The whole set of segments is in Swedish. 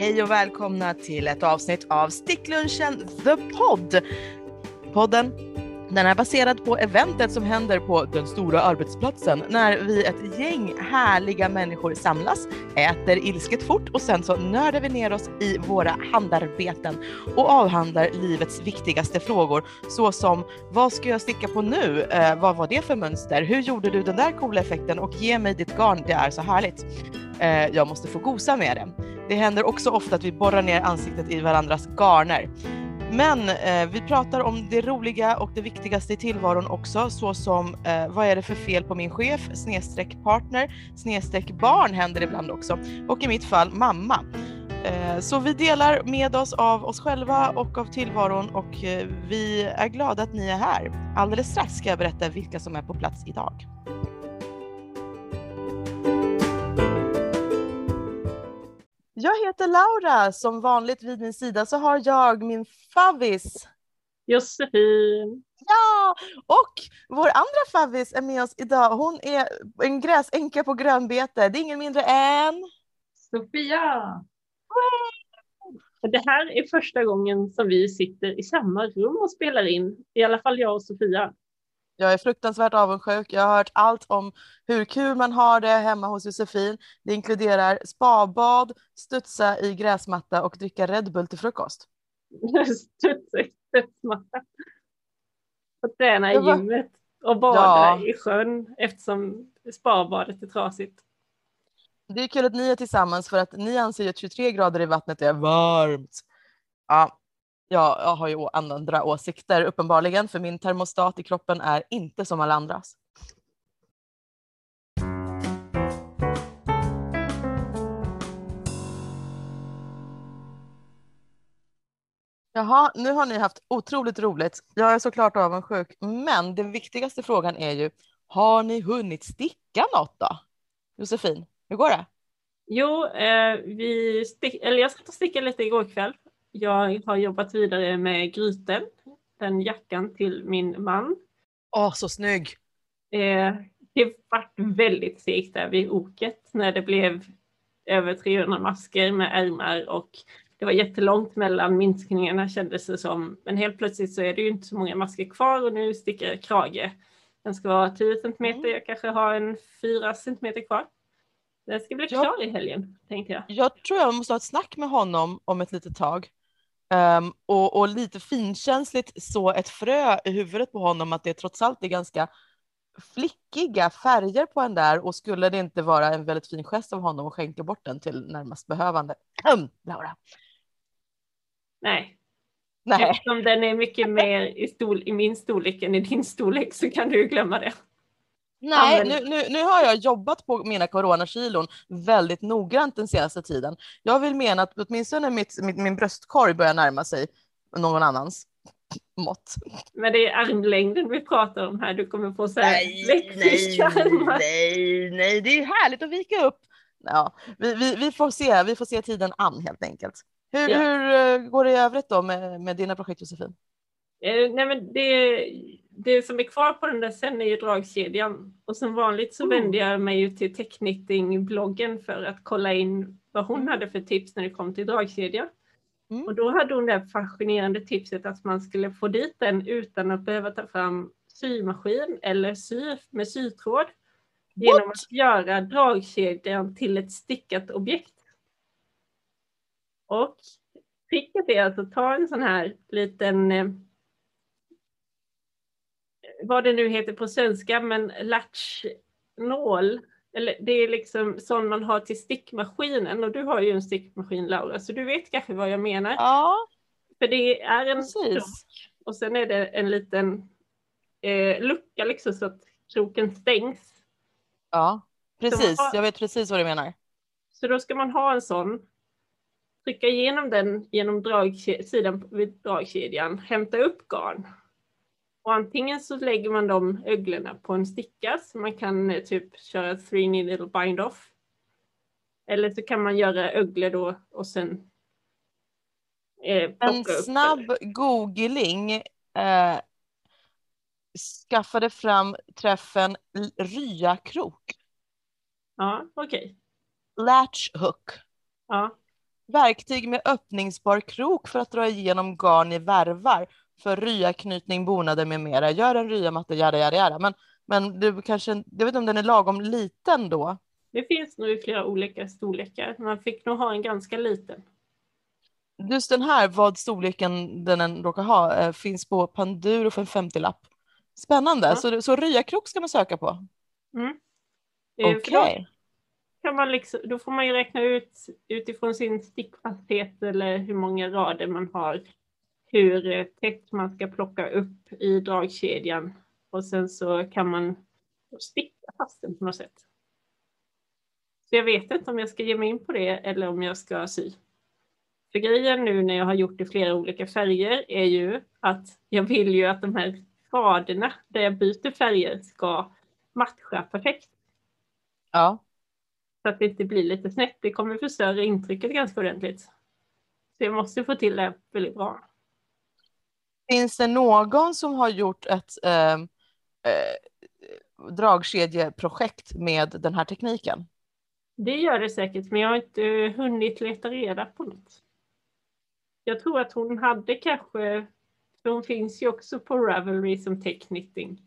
Hej och välkomna till ett avsnitt av Sticklunchen The Pod. Podden den är baserad på eventet som händer på den stora arbetsplatsen när vi ett gäng härliga människor samlas, äter ilsket fort och sen så nördar vi ner oss i våra handarbeten och avhandlar livets viktigaste frågor såsom vad ska jag sticka på nu? Eh, vad var det för mönster? Hur gjorde du den där coola effekten? Och ge mig ditt garn, det är så härligt. Eh, jag måste få gosa med det. Det händer också ofta att vi borrar ner ansiktet i varandras garner. Men eh, vi pratar om det roliga och det viktigaste i tillvaron också, såsom eh, vad är det för fel på min chef, snedstreck partner, snedstreck barn händer ibland också och i mitt fall mamma. Eh, så vi delar med oss av oss själva och av tillvaron och eh, vi är glada att ni är här. Alldeles strax ska jag berätta vilka som är på plats idag. Jag heter Laura. Som vanligt vid min sida så har jag min favvis. Josefin. Ja, och vår andra favvis är med oss idag. Hon är en gräsänka på grönbete. Det är ingen mindre än Sofia. Det här är första gången som vi sitter i samma rum och spelar in. I alla fall jag och Sofia. Jag är fruktansvärt avundsjuk. Jag har hört allt om hur kul man har det hemma hos Josefin. Det inkluderar spabad, studsa i gräsmatta och dricka Red Bull till frukost. studsa i studsmatta. Och träna i gymmet och bada Ja. i sjön eftersom spabadet är trasigt. Det är kul att ni är tillsammans för att ni anser att 23 grader i vattnet är varmt. Ja, jag, jag har ju andra åsikter uppenbarligen för min termostat i kroppen är inte som alla andras. Jaha, nu har ni haft otroligt roligt. Jag är såklart avundsjuk, men den viktigaste frågan är ju, har ni hunnit sticka något då? Josefin, hur går det? Jo, eh, vi stick, eller jag satt och stickade lite igår kväll. Jag har jobbat vidare med gryten, den jackan till min man. Åh, så snygg! Eh, det vart väldigt segt där vid oket när det blev över 300 masker med ärmar och det var jättelångt mellan minskningarna kändes det som. Men helt plötsligt så är det ju inte så många masker kvar och nu sticker jag krage. Den ska vara 10 centimeter, Mm. jag kanske har en 4 centimeter kvar. Den ska bli klar i helgen, tänkte jag. Jag tror jag måste ha ett snack med honom om ett litet tag. Ehm, och, och lite finkänsligt så ett frö i huvudet på honom att det trots allt är ganska flickiga färger på den där och skulle det inte vara en väldigt fin gest av honom att skänka bort den till närmast behövande. Ahem, Laura. Nej, Nej, eftersom den är mycket mer i, i min storlek än i din storlek så kan du glömma det. Nej nu, nu, nu har jag jobbat på mina coronakilon väldigt noggrant den senaste tiden. Jag vill mena att åtminstone mitt, mitt, min bröstkorg börjar närma sig någon annans mått. Men det är armlängden vi pratar om här. Du kommer få så här Nej, bläckfiskarmar. nej, nej, det är härligt att vika upp. Ja, vi, vi, vi, får se, vi får se tiden an helt enkelt. Hur, Ja. hur eh, går det i övrigt då med, med dina projekt Josefin? Eh, nej men det, det som är kvar på den där sen är ju dragkedjan. Och som vanligt så Mm. vände jag mig ju till Techknitting-bloggen för att kolla in vad hon Mm. hade för tips när det kom till dragkedja. Mm. Och då hade hon det fascinerande tipset att man skulle få dit den utan att behöva ta fram symaskin eller sy med sytråd. Genom att göra dragkedjan till ett stickat objekt. Och tricket är alltså att ta en sån här liten, eh, vad det nu heter på svenska, men latchnål. Eller det är liksom sån man har till stickmaskinen och du har ju en stickmaskin Laura, så du vet kanske vad jag menar. Ja, För det är en krok och sen är det en liten eh, lucka liksom så att kroken stängs. Ja, precis. har- Jag vet precis vad du menar. Så då ska man ha en sån, trycka igenom den genom dragke- sidan vid dragkedjan, hämta upp garn. Och antingen så lägger man de öglorna på en sticka så man kan eh, typ köra three needle bind off. Eller så kan man göra öglor då och sen eh, En snabb googling eh, skaffade fram träffen ryakrok. Ja, okej. Latch hook. Ja. Verktyg med öppningsbar krok för att dra igenom garn i värvar för ryaknytning, bonader med mera. Gör en ryamatta, jada, jada, jada. Men, men du kanske, jag vet inte om den är lagom liten då? Det finns nog i flera olika storlekar. Man fick nog ha en ganska liten. Just den här, vad storleken den än råkar ha, eh, finns på Panduro för en 50-lapp. Spännande, Ja. så, så ryakrok ska man söka på? Mm. Okej. Eh, kan man liksom, då får man ju räkna ut utifrån sin stickfasthet eller hur många rader man har hur eh, tätt man ska plocka upp i dragkedjan och sen så kan man sticka fast den på något sätt. Så jag vet inte om jag ska ge mig in på det eller om jag ska sy. För grejen nu när jag har gjort i flera olika färger är ju att jag vill ju att de här raderna där jag byter färger ska matcha perfekt. Ja. Så att det inte blir lite snett. Det kommer förstöra intrycket ganska ordentligt. Så jag måste få till det väldigt bra. Finns det någon som har gjort ett eh, eh, dragkedjeprojekt med den här tekniken? Det gör det säkert, men jag har inte hunnit leta reda på något. Jag tror att hon hade kanske, för hon finns ju också på Ravelry som tech knitting.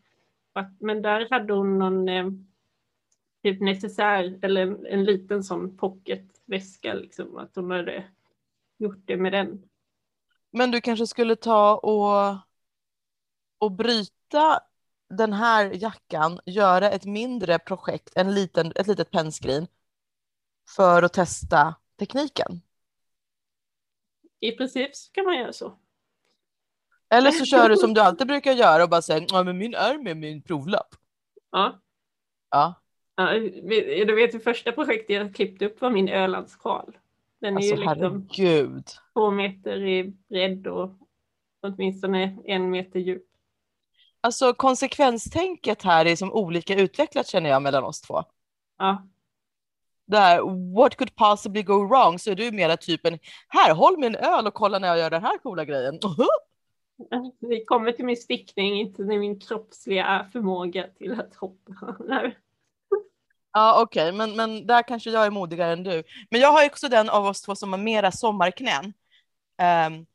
Men där hade hon någon eh, typ necessär eller en, en liten sån pocketväska liksom. Att hon hade gjort det med den. Men du kanske skulle ta och, och bryta den här jackan, göra ett mindre projekt, en liten, ett litet pennskrin för att testa tekniken. I princip så kan man göra så. Eller så kör du som du alltid brukar göra och bara säger ja men min är min provlapp. Ja. Ja, Ja, du vet det första projektet jag klippte upp var min Ölandssjal. Den är alltså ju liksom herregud. Två meter i bredd och åtminstone en meter djup. Alltså konsekvenstänket här är som olika utvecklat känner jag mellan oss två. Ja, Där, what could possibly go wrong? Så är du mera typen, här håll min öl och kolla när jag gör den här coola grejen. vi kommer till min stickning, inte till min kroppsliga förmåga till att hoppa. Nej. Ja okej, men, men där kanske jag är modigare än du. Men jag har också den av oss två som har mera sommarknän. Ehm,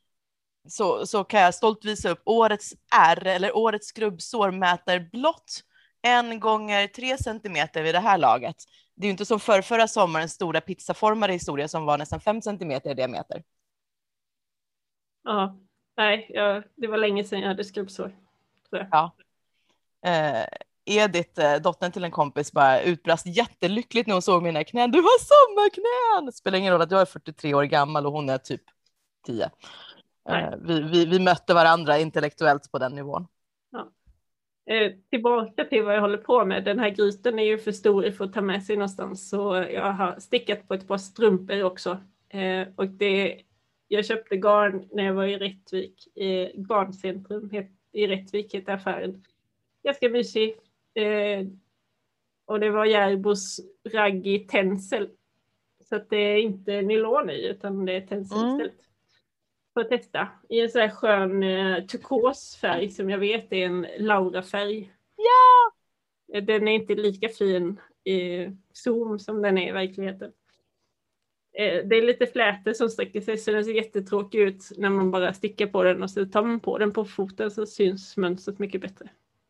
så, så kan jag stolt visa upp årets R eller årets skrubbsår mäter blott en gånger tre centimeter vid det här laget. Det är ju inte som för förra sommarens stora pizzaformade historia som var nästan fem centimeter i diameter. Ja, nej, jag, det var länge sedan jag hade skrubbsår. Jag. Eh, Edith, eh, dottern till en kompis, bara utbrast jättelyckligt när hon såg mina knän. Du har sommarknän! Spelar ingen roll att jag är 43 år gammal och hon är typ 10. Nej. Eh, vi, vi, vi mötte varandra intellektuellt på den nivån. Eh, tillbaka till vad jag håller på med. Den här grytan är ju för stor för att ta med sig någonstans. Så jag har stickat på ett par strumpor också. Eh, och det, jag köpte garn när jag var i Rättvik. Eh, garncentrum het, i Rättvik heter affären. Ganska mysig. Eh, och det var Järbos Raggi Tencel. Så att det är inte nylon i utan det är tencel Mm. Istället. Får testa. I en sån här skön eh, turkosfärg som jag vet är en Laura-färg. Ja! Eh, Den är inte lika fin i Zoom som den är i verkligheten. Eh, Det är lite flätor som sträcker sig så den ser jättetråkig ut när man bara stickar på den och så tar man på den på foten så syns mönstret mycket bättre.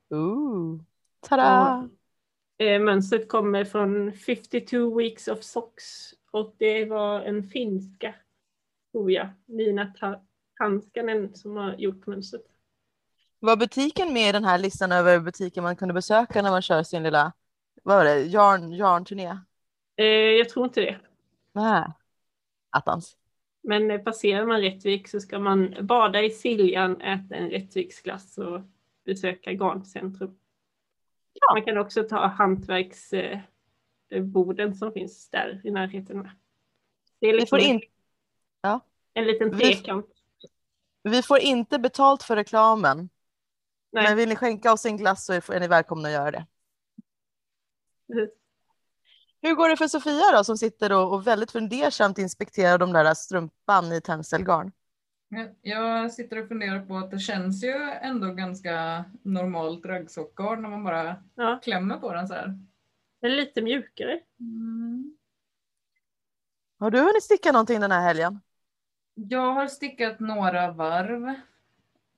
Ooh. Tada! Eh, Mönstret kommer från 52 Weeks of Socks och det var en finska, tror jag, Nina Ta- Tanskanen som har gjort mönstret. Var butiken med i den här listan över butiker man kunde besöka när man kör sin lilla, vad var det, yarn, yarn-turné? Eh, Jag tror inte det. Nej. Attans. Men eh, passerar man Rättvik så ska man bada i Siljan, äta en Rättviksglass och besöka Garncentrum. Ja. Man kan också ta hantverksboden som finns där i närheten. Det är liksom får, in, en liten vi- trekant. vi får inte betalt för reklamen. Nej. Men vill ni skänka oss en glass så är ni välkomna att göra det. Hur går det för Sofia då som sitter och, och väldigt fundersamt inspekterar de där strumpan i tenselgarn? Jag- Jag sitter och funderar på att det känns ju ändå ganska normalt raggsockgarn när man bara Ja, klämmer på den så här. den är lite mjukare. Mm. Har du hunnit sticka någonting den här helgen? Jag har stickat några varv.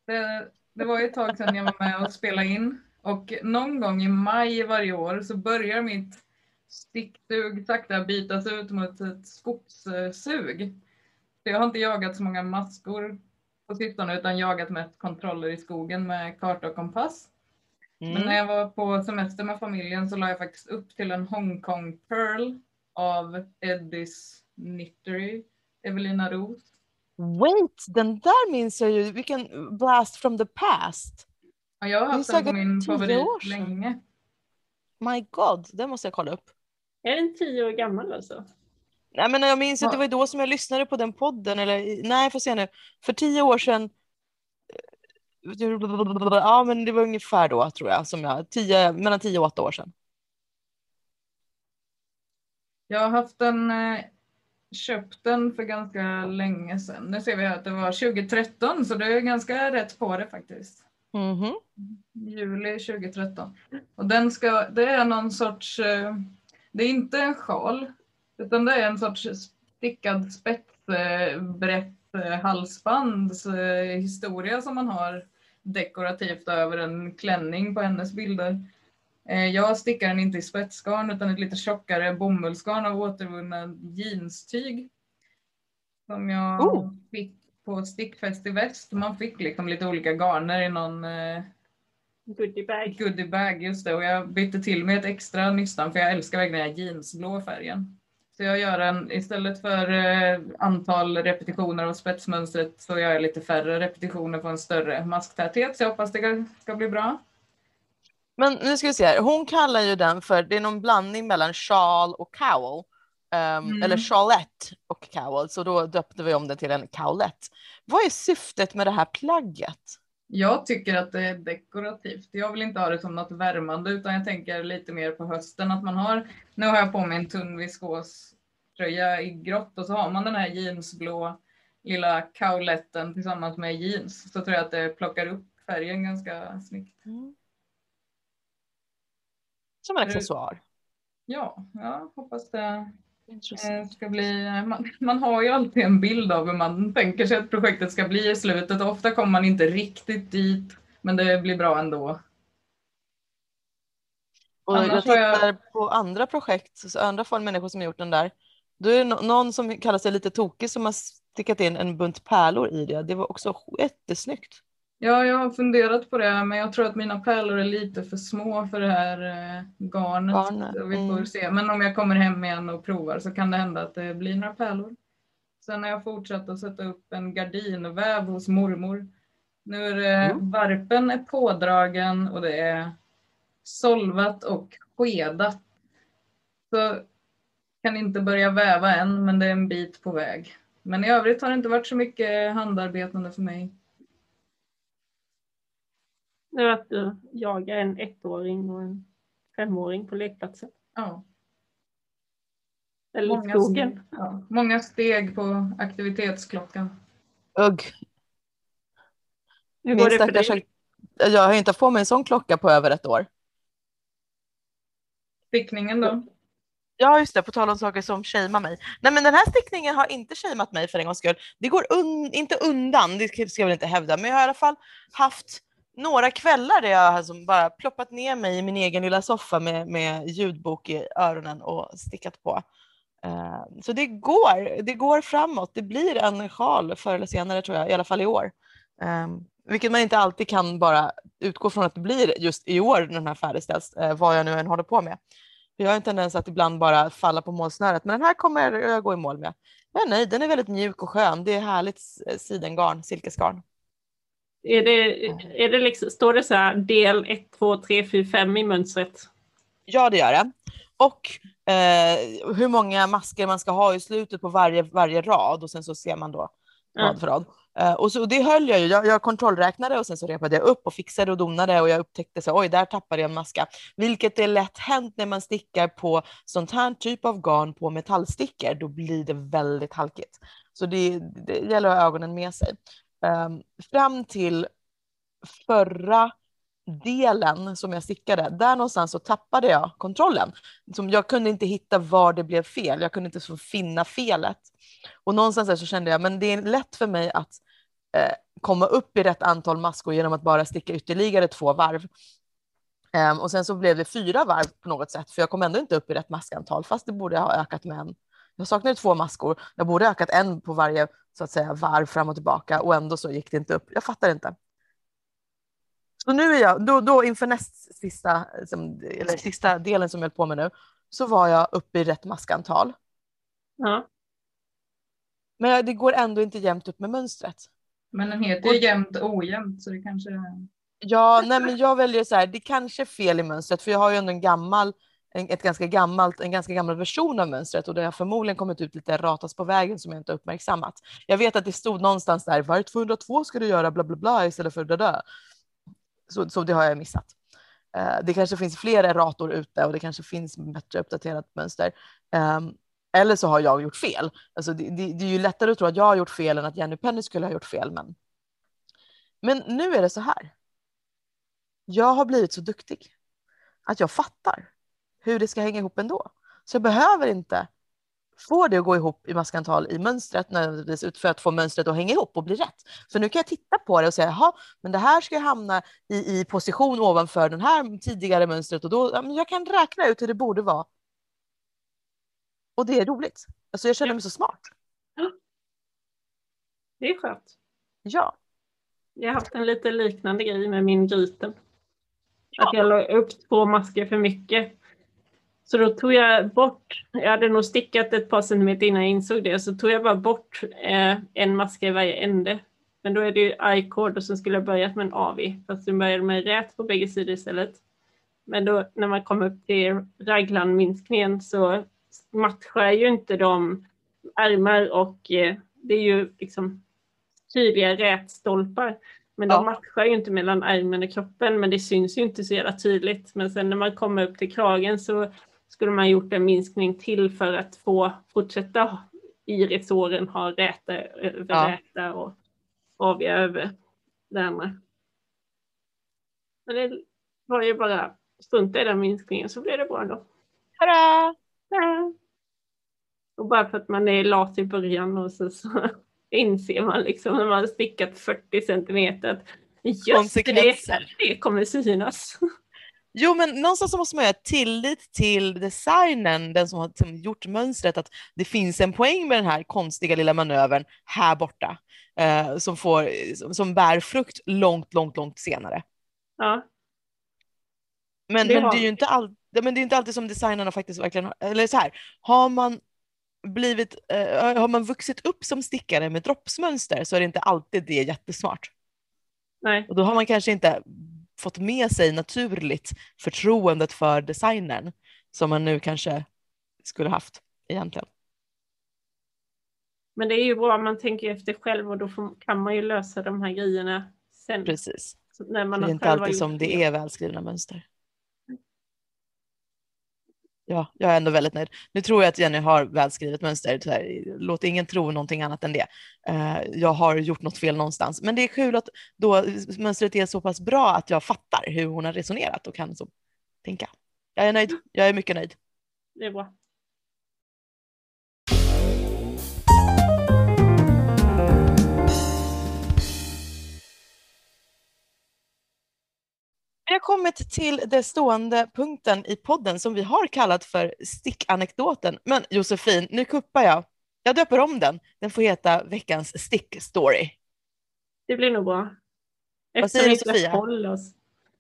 Det, det var ett tag sedan jag var med och spelade in och någon gång i maj varje år så börjar mitt sticksug sakta bytas ut mot ett skogssug. jag har inte jagat så många maskor på sistone utan jagat mest kontroller i skogen med karta och kompass. Mm. Men när jag var på semester med familjen så la jag faktiskt upp till en Hongkong Pearl av Eddies Knittery, Evelina Roos. Wait, den där minns jag ju, vilken blast from the past. Ja, jag har haft den på min favorit länge. My god, den måste jag kolla upp. Är den tio år gammal alltså? Nej, men jag minns ja. att det var då som jag lyssnade på den podden, eller nej, får se nu. För tio år sedan Ja, men det var ungefär då tror jag, som jag, tio, mellan tio och åtta år sedan. Jag har haft en, eh, köpt den för ganska länge sedan. Nu ser vi att det var 2013, så det är ganska rätt på det faktiskt. Mm -hmm. Juli 2013. Och den ska, det är någon sorts, eh, det är inte en sjal, utan det är en sorts stickad spetsbrett eh, halsbands historia som man har dekorativt över en klänning på hennes bilder. Eh, jag stickar den inte i spetsgarn utan ett lite tjockare bomullsgarn av återvunna jeanstyg. Som jag oh. fick på Stickfest i väst. Man fick liksom lite olika garner i någon eh, goodiebag. goodiebag. Just det, och jag bytte till med ett extra nystan för jag älskar verkligen den här jeansblå färgen. Så jag gör en, istället för eh, antal repetitioner av spetsmönstret så gör jag lite färre repetitioner på en större masktäthet. Så jag hoppas det ska bli bra. Men nu ska vi se här. Hon kallar ju den för, det är någon blandning mellan sjal och cowl. Um, mm. Eller chalette och cowl, så då döpte vi om den till en cowlette. Vad är syftet med det här plagget? Jag tycker att det är dekorativt. Jag vill inte ha det som något värmande utan jag tänker lite mer på hösten att man har, nu har jag på mig en tunn viskoströja i grått och så har man den här jeansblå lilla kauletten tillsammans med jeans så tror jag att det plockar upp färgen ganska snyggt. Mm. Som en accessoar? Ja, jag hoppas det Eh, ska bli, man, man, har ju alltid en bild av hur man tänker sig att projektet ska bli i slutet. Ofta kommer man inte riktigt dit, men det blir bra ändå. Och Annars jag tittar jag... på andra projekt, andra folk, människor som har gjort den där. Då är det någon som kallar sig lite tokig som har stickat in en bunt pärlor i det. Det var också jättesnyggt. Ja, jag har funderat på det, men jag tror att mina pärlor är lite för små för det här eh, garnet. garnet. Vi får mm. se. Men om jag kommer hem igen och provar så kan det hända att det blir några pärlor. Sen har jag fortsatt att sätta upp en gardinväv hos mormor. Nu är det, mm. varpen är pådragen och det är solvat och skedat. Så kan inte börja väva än, men det är en bit på väg. Men i övrigt har det inte varit så mycket handarbetande för mig. Det var att du jagar en ettåring och en femåring på lekplatsen. Ja. Eller många skogen. Steg, ja. Många steg på aktivitetsklockan. Ugg. Hur går det för dig? Jag har inte fått mig en sån klocka på över ett år. Stickningen då? Ja, just det, på tal om saker som shamear mig. Nej, men den här stickningen har inte shameat mig för en gångs skull. Det går un inte undan, det ska jag väl inte hävda, men jag har i alla fall haft några kvällar där jag alltså bara ploppat ner mig i min egen lilla soffa med, med ljudbok i öronen och stickat på. Uh, så det går, det går framåt. Det blir en sjal förr eller senare tror jag, i alla fall i år. Um, vilket man inte alltid kan bara utgå från att det blir just i år när den här färdigställs, uh, vad jag nu än håller på med. jag har en tendens att ibland bara falla på målsnöret, men den här kommer jag gå i mål med. Jag är nöjd, den är väldigt mjuk och skön. Det är härligt sidengarn, silkesgarn. Är det, är det liksom, står det så här del 1, 2, 3, 4, 5 i mönstret? Ja, det gör det. Och eh, hur många masker man ska ha i slutet på varje, varje rad och sen så ser man då rad för rad. Uh, och, så, och det höll jag ju. Jag, jag kontrollräknade och sen så repade jag upp och fixade och donade och jag upptäckte så oj, där tappade jag en maska. Vilket är lätt hänt när man stickar på sånt här typ av garn på metallstickor. Då blir det väldigt halkigt. Så det, det gäller att ha ögonen med sig. Um, fram till förra delen som jag stickade, där någonstans så tappade jag kontrollen. Som jag kunde inte hitta var det blev fel. Jag kunde inte så finna felet. Och någonstans så kände jag, men det är lätt för mig att eh, komma upp i rätt antal maskor genom att bara sticka ytterligare två varv. Um, och sen så blev det fyra varv på något sätt, för jag kom ändå inte upp i rätt maskantal, fast det borde ha ökat med en. Jag saknade två maskor. Jag borde ha ökat en på varje så att säga varv fram och tillbaka och ändå så gick det inte upp. Jag fattar inte. Så nu är jag, då, då inför näst sista, eller sista delen som jag höll på med nu, så var jag uppe i rätt maskantal. Ja. Men det går ändå inte jämnt upp med mönstret. Men den heter ju jämnt ojämnt så det kanske... Ja, nej men jag väljer så här, det kanske är fel i mönstret för jag har ju ändå en gammal, en, ett ganska gammalt, en ganska gammal version av mönstret och det har förmodligen kommit ut lite ratas på vägen som jag inte uppmärksammat. Jag vet att det stod någonstans där, varje 202 ska du göra bla bla bla istället för det där. Så, så det har jag missat. Eh, det kanske finns fler errator ute och det kanske finns bättre uppdaterat mönster. Ehm, eller så har jag gjort fel. Alltså det, det, det, är ju lättare att tro att jag har gjort fel än att Jenny Penny skulle ha gjort fel. Men, men nu är det så här. Jag har blivit så duktig att jag fattar hur det ska hänga ihop ändå. Så jag behöver inte få det att gå ihop i maskantal i mönstret nödvändigtvis för att få mönstret att hänga ihop och bli rätt. För nu kan jag titta på det och säga, jaha, men det här ska hamna i, i position ovanför den här tidigare mönstret och då, ja, jag kan räkna ut hur det borde vara och det är roligt. Alltså jag känner mig så smart. Det är skönt. Ja. Jag har haft en lite liknande grej med min gryten. Ja. Att jag la upp två masker för mycket. Så då tog jag bort, jag hade nog stickat ett par centimeter innan jag insåg det, så tog jag bara bort eh, en maska i varje ände. Men då är det ju I-cord och så skulle jag börjat med en AV, fast jag började med rät på bägge sidor istället. Men då när man kom upp till raglanminskningen så matchar ju inte de ärmar och eh, det är ju liksom tydliga rätstolpar. Men ja. de matchar ju inte mellan ärmen och kroppen, men det syns ju inte så jävla tydligt. Men sen när man kommer upp till kragen så skulle man gjort en minskning till för att få fortsätta i resåren ha räta över ja. räta och aviga över det andra. Men det var ju bara strunta i den minskningen så blev det bra ändå. Hurra! Och bara för att man är lat i början och så, så inser man liksom när man har stickat 40 centimeter att just det, det kommer synas. Jo, men någonstans så måste man ha tillit till designen, den som har liksom gjort mönstret, att det finns en poäng med den här konstiga lilla manövern här borta eh, som, får, som bär frukt långt, långt, långt senare. Ja. Men det, men det är ju inte all, men det är inte alltid som designerna faktiskt verkligen har, eller så här, har man blivit, eh, har man vuxit upp som stickare med droppsmönster så är det inte alltid det jättesmart. Nej. Och då har man kanske inte fått med sig naturligt förtroendet för designern som man nu kanske skulle haft egentligen. Men det är ju bra, man tänker efter själv och då får, kan man ju lösa de här grejerna sen. Precis. när man det är inte alltid som det är välskrivna mönster ja, jag är ändå väldigt nöjd. Nu tror jag att Jenny har välskrivet mönster. Så här, låt ingen tro någonting annat än det. Eh, jag har gjort något fel någonstans. Men det är kul att då mönstret är så pass bra att jag fattar hur hon har resonerat och kan så tänka. Jag är nöjd. Jag är mycket nöjd. Det är bra. Vi har kommit till den stående punkten i podden som vi har kallat för stickanekdoten. Men Josefin, nu kuppar jag. Jag döper om den. Den får heta veckans stickstory. Det blir nog bra. Vad säger du Sofia?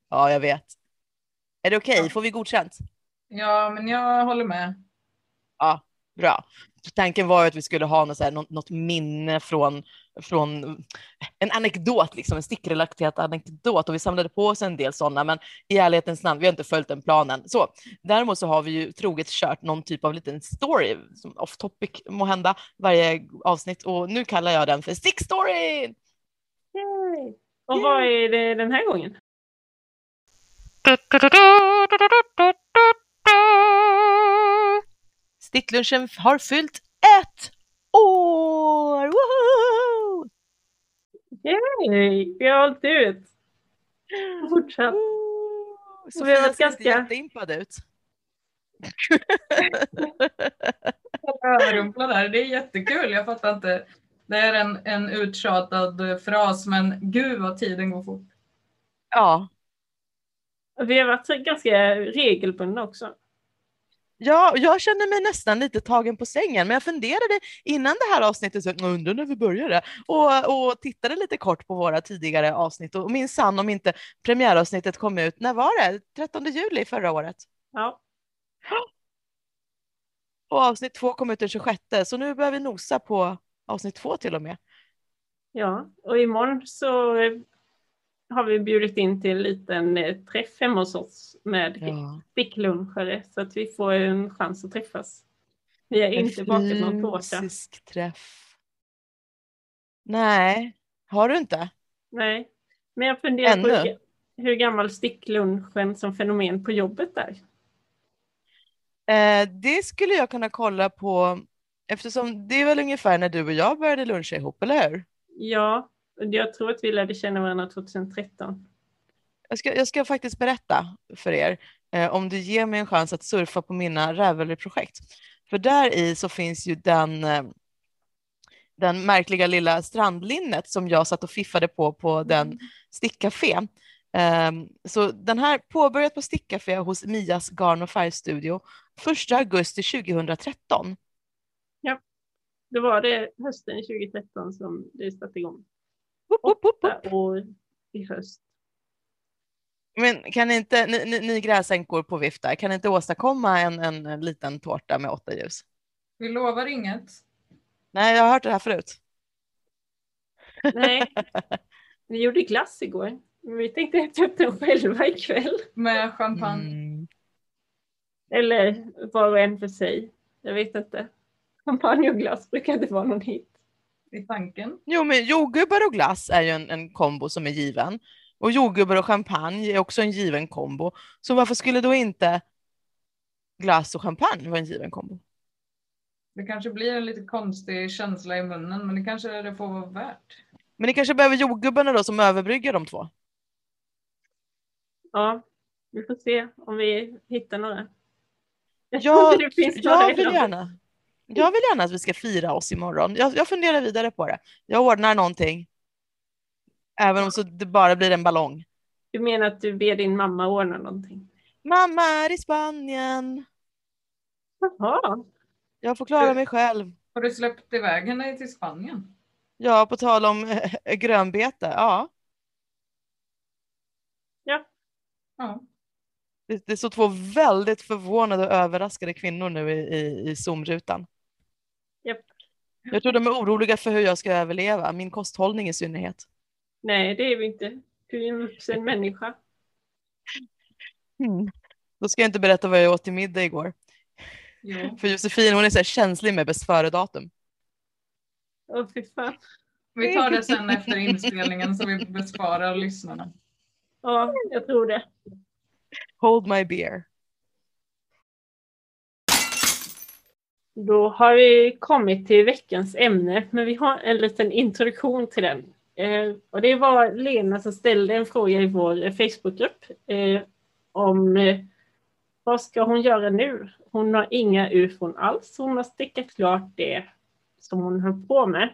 Ja, jag vet. Är det okej? Okay? Ja. Får vi godkänt? Ja, men jag håller med. Ja, bra. Tanken var ju att vi skulle ha något, så här, något, något minne från från en anekdot, liksom, en stickrelaterad anekdot och vi samlade på oss en del sådana, men i ärlighetens namn, vi har inte följt den planen. Så däremot så har vi ju troget kört någon typ av liten story, som off topic må hända, varje avsnitt och nu kallar jag den för stickstory. Yay. Och vad är det den här gången? Sticklunchen har fyllt ett år! Woho! Yay! Vi har hållit ut. Fortsätt. Sofia vi har varit ganska- jätteimpad ut. Överrumplad där. Det är jättekul. Jag fattar inte. Det är en, en uttjatad fras, men gud vad tiden går fort. Ja, Vi har varit ganska regelbundna också. Ja, jag känner mig nästan lite tagen på sängen, men jag funderade innan det här avsnittet, så jag undrar när vi började, och, och tittade lite kort på våra tidigare avsnitt och minsann om inte premiäravsnittet kom ut, när var det? 13 juli förra året. Ja, Och avsnitt två kom ut den 26, så nu börjar vi nosa på avsnitt två till och med. ja. och imorgon så har vi bjudit in till en liten eh, träff hemma hos oss med Ja. sticklunchare så att vi får en chans att träffas. Vi har inte bakat någon tårta. fysisk träff. Nej, har du inte? Nej, men jag funderar på Ännu? hur, hur gammal sticklunchen som fenomen på jobbet är. Eh, det skulle jag kunna kolla på eftersom det är väl ungefär när du och jag började luncha ihop, eller hur? Ja, jag tror att vi lärde känna varandra 2013. Jag ska, jag ska faktiskt berätta för er eh, om du ger mig en chans att surfa på mina Ravelry-projekt. För där i så finns ju den, eh, den märkliga lilla strandlinnet som jag satt och fiffade på på den stickcafé. Um, så den här påbörjat på stickcafé hos Mias garn och färgstudio 1 augusti 2013. Då var det hösten 2013 som det satte igång. Åtta år i höst. Men kan inte ni, ni, ni gräsänkor på vift där, kan ni inte åstadkomma en, en, en liten tårta med åtta ljus? Vi lovar inget. Nej, jag har hört det här förut. Nej, vi gjorde glass igår. Men vi tänkte äta upp den själva ikväll. Med champagne. Mm. Eller var och en för sig. Jag vet inte. Champagne och glass brukar inte vara någon hit. I tanken. Jo, men jordgubbar och glass är ju en, en kombo som är given. Och jordgubbar och champagne är också en given kombo. Så varför skulle då inte glass och champagne vara en given kombo? Det kanske blir en lite konstig känsla i munnen, men det kanske det får vara värt. Men ni kanske behöver jordgubbarna då som överbryggar de två? Ja, vi får se om vi hittar några. Jag Ja, det finns några Jag vill gärna. Jag vill gärna att vi ska fira oss imorgon. Jag, jag funderar vidare på det. Jag ordnar någonting. Även om så det bara blir en ballong. Du menar att du ber din mamma ordna någonting? Mamma är i Spanien. Jaha, Jag får klara mig själv. Har du släppt iväg henne till Spanien? Ja, på tal om eh, grönbete. Ja, Ja. det, det står två väldigt förvånade och överraskade kvinnor nu i, i, i Zoom-rutan. Jag tror de är oroliga för hur jag ska överleva, min kosthållning i synnerhet. nej det är vi inte. Du är en vuxen människa. Mm. Då ska jag inte berätta vad jag åt till middag igår. Jo. För Josefin hon är så känslig med bäst före-datum. Åh fy fan. Vi tar det sen efter inspelningen så vi besparar lyssnarna. Ja, jag tror det. Hold my beer. Då har vi kommit till veckans ämne, men vi har en liten introduktion till den. Eh, och det var Lena som ställde en fråga i vår eh, Facebookgrupp eh, om eh, vad ska hon göra nu? Hon har inga ufon alls. Hon har stickat klart det som hon höll på med.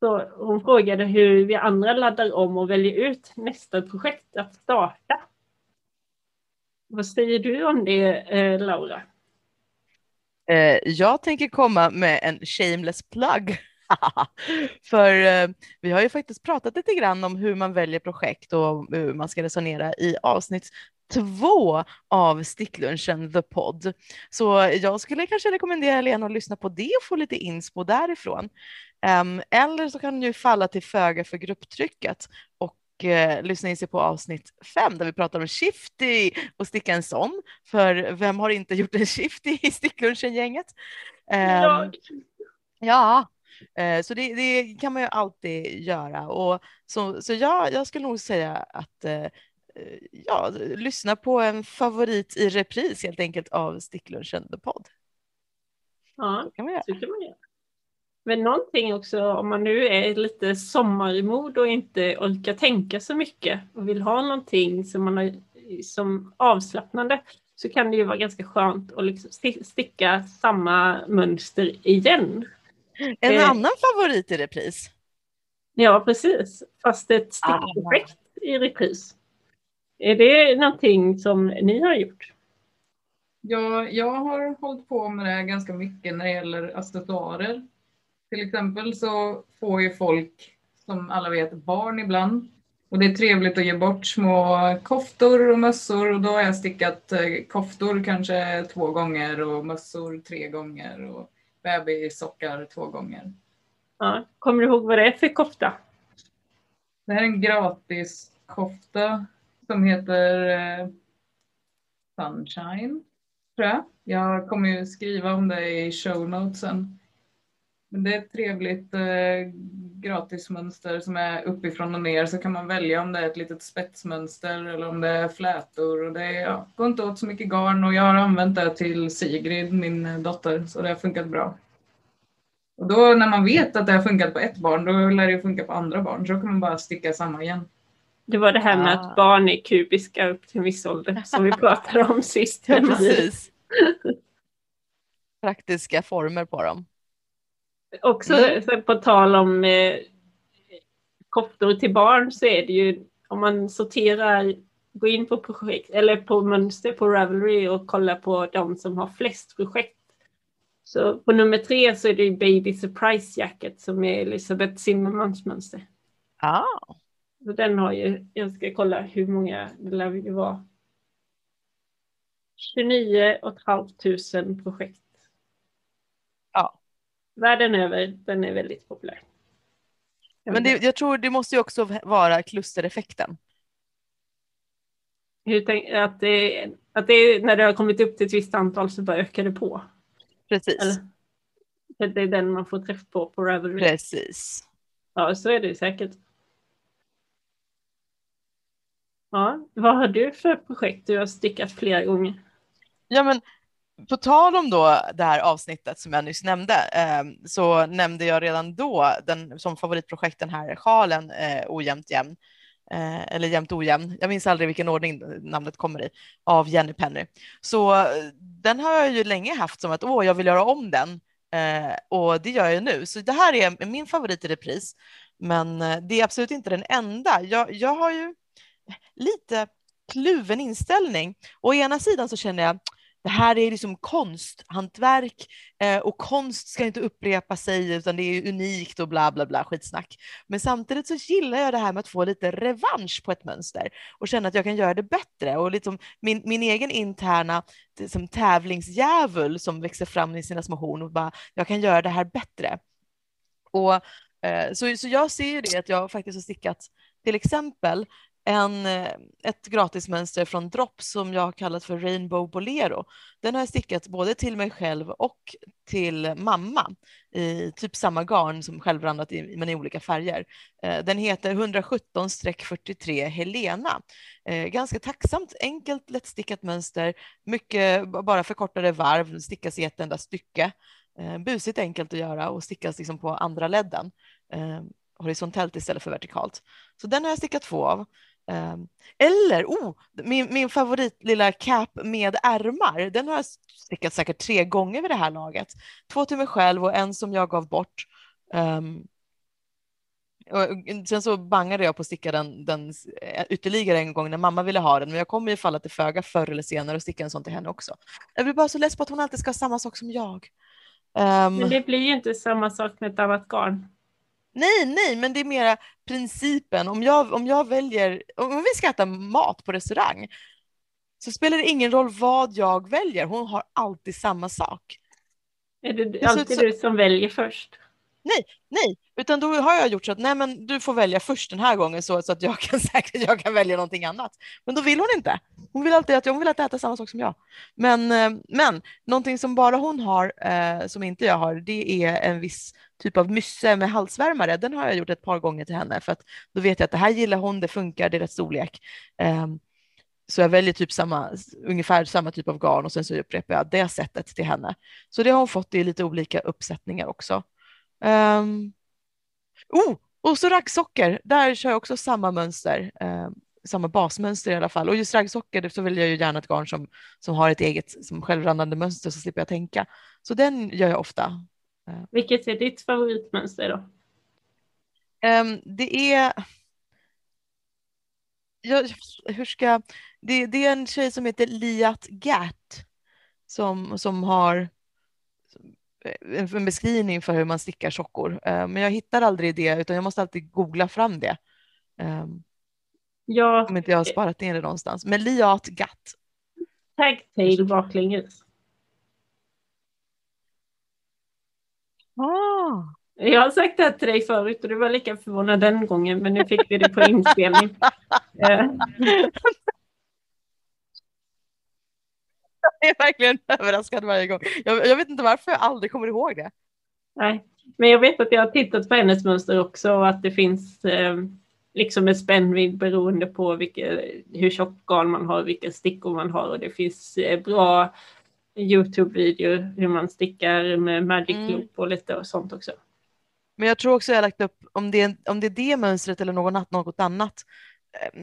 Så hon frågade hur vi andra laddar om och väljer ut nästa projekt att starta. Vad säger du om det, eh, Laura? Eh, jag tänker komma med en shameless plug. För eh, vi har ju faktiskt pratat lite grann om hur man väljer projekt och hur man ska resonera i avsnitt två av Sticklunchen The Pod. Så jag skulle kanske rekommendera Lena att lyssna på det och få lite inspo därifrån. Ehm, eller så kan du ju falla till föga för grupptrycket och eh, lyssna in sig på avsnitt fem där vi pratar om Shifty och sticka en sån. För vem har inte gjort en Shifty i Sticklunchen-gänget? Em, Jag. Ja, eh, så det, det kan man ju alltid göra. Och så, så ja, jag skulle nog säga att eh, eh, ja, lyssna på en favorit i repris helt enkelt av Sticklunchen The Pod. Ja. Så kan man göra. Så kan man göra. Men någonting också om man nu är lite sommarmod och inte orkar tänka så mycket och vill ha någonting som man har som avslappnande så kan det ju vara ganska skönt att liksom sticka samma mönster igen. En eh, annan favorit i repris? Ja, precis. Fast ett stickprojekt ah. i repris. Är det någonting som ni har gjort? Ja, jag har hållit på med det ganska mycket när det gäller accessoarer. Till exempel så får ju folk, som alla vet, barn ibland. Och det är trevligt att ge bort små koftor och mössor och då har jag stickat eh, koftor kanske två gånger och mössor tre gånger och bebissockar två gånger. Ja, kommer du ihåg vad det är för kofta? Det här är en gratis kofta som heter eh, Sunshine, tror jag. Jag kommer ju skriva om det i show notesen. Men det är ett trevligt eh, gratismönster som är uppifrån och ner så kan man välja om det är ett litet spetsmönster eller om det är flätor. Och det är, ja, går inte åt så mycket garn och jag har använt det till Sigrid, min dotter, så det har funkat bra. Och då när man vet att det har funkat på ett barn, då lär det ju funka på andra barn. Så då kan man bara sticka samma igen. Det var det här med ah. att barn är kubiska upp till en viss ålder som vi pratade om sist. Ja, precis. Praktiska former på dem. Också mm. på tal om eh, koftor till barn så är det ju om man sorterar, går in på projekt eller på mönster på Ravelry och kollar på de som har flest projekt. Så på nummer tre så är det Baby Surprise Jacket som är Elisabeth Zimmermans mönster. Ah. Så den har ju, jag ska kolla hur många, det lär ju vara 29 500 projekt. Världen över, den är väldigt populär. Men det, jag tror det måste ju också vara klustereffekten. Tänk, att, det, att det när det har kommit upp till ett visst antal så bara ökar det på? Precis. Eller, det är den man får träff på på Ravelry. Precis. Ja, så är det säkert. Ja, vad har du för projekt du har stickat flera gånger? Ja, men på tal om då det här avsnittet som jag nyss nämnde eh, så nämnde jag redan då den, som favoritprojekt den här sjalen eh, ojämnt jämn. Eh, eller jämnt ojämn, jag minns aldrig vilken ordning namnet kommer i, av Jenny Penny. Så eh, den har jag ju länge haft som att åh, jag vill göra om den eh, och det gör jag nu. Så det här är min favorit i repris, men eh, det är absolut inte den enda. Jag, jag har ju lite kluven inställning. Å ena sidan så känner jag det här är liksom konsthantverk eh, och konst ska inte upprepa sig utan det är unikt och bla bla bla skitsnack. Men samtidigt så gillar jag det här med att få lite revansch på ett mönster och känna att jag kan göra det bättre och liksom min, min egen interna liksom, tävlingsdjävul som växer fram i sina små horn och bara jag kan göra det här bättre. Och eh, så, så jag ser ju det att jag faktiskt har stickat till exempel en, eh, ett gratismönster från Drop som jag har kallat för Rainbow Bolero. Den har jag stickat både till mig själv och till mamma i typ samma garn som självrandat i, men i olika färger. Eh, den heter 117-43 Helena. Eh, ganska tacksamt, enkelt, lättstickat mönster, mycket bara förkortade varv, stickas i ett enda stycke. Busigt enkelt att göra och stickas liksom på andra ledden horisontellt istället för vertikalt. Så den har jag stickat två av. Ehm, eller, oh, min, min favorit lilla cap med ärmar, den har jag stickat säkert tre gånger vid det här laget. Två till mig själv och en som jag gav bort. Um, och sen så bangade jag på att sticka den, den eh, ytterligare en gång när mamma ville ha den, men jag kommer ju falla till föga förr eller senare och sticka en sån till henne också. Jag blir bara så less på att hon alltid ska ha samma sak som jag. Um, men det blir ju inte samma sak med ett annat garn. Nej, nej, men det är mera principen. Om jag, om jag väljer, om vi ska äta mat på restaurang så spelar det ingen roll vad jag väljer. Hon har alltid samma sak. Är det alltid så, du som väljer först? Nej, nej, utan då har jag gjort så att nej, men du får välja först den här gången så, så att jag kan säkert jag kan välja någonting annat. Men då vill hon inte. Hon vill alltid att hon vill att äta samma sak som jag. Men, eh, men någonting som bara hon har eh, som inte jag har, det är en viss typ av mysse med halsvärmare. Den har jag gjort ett par gånger till henne för att då vet jag att det här gillar hon, det funkar, det är rätt storlek. Eh, så jag väljer typ samma, ungefär samma typ av garn och sen så upprepar jag det sättet till henne. Så det har hon fått i lite olika uppsättningar också. Um, oh, och så raggsockor, där kör jag också samma mönster. Um, samma basmönster i alla fall. Och just raggsockor så vill jag ju gärna ett garn som, som har ett eget som självrannande mönster så slipper jag tänka. Så den gör jag ofta. Vilket är ditt favoritmönster då? Um, det är... Jag, hur ska... Det, det, är en tjej som heter Liat Gat som, som har en beskrivning för hur man stickar sockor. Uh, men jag hittar aldrig det utan jag måste alltid googla fram det. Um, ja, om inte jag har sparat ner det någonstans. Men Liat Gat. Tagtail baklänges. Ah. Jag har sagt det här till dig förut och du var lika förvånad den gången men nu fick vi det på inspelning. Eh. jag är verkligen överraskad varje gång. Jag, jag, vet inte varför jag aldrig kommer ihåg det. Nej, men jag vet att jag har tittat på hennes mönster också och att det finns eh, liksom en spännvidd beroende på vilka, hur tjockt garn man har, vilka stickor man har och det finns eh, bra Youtube-videor hur man stickar med Magic mm. Loop och lite och sånt också. Men jag tror också jag har lagt upp, om det är, om det, är det mönstret eller något, något annat,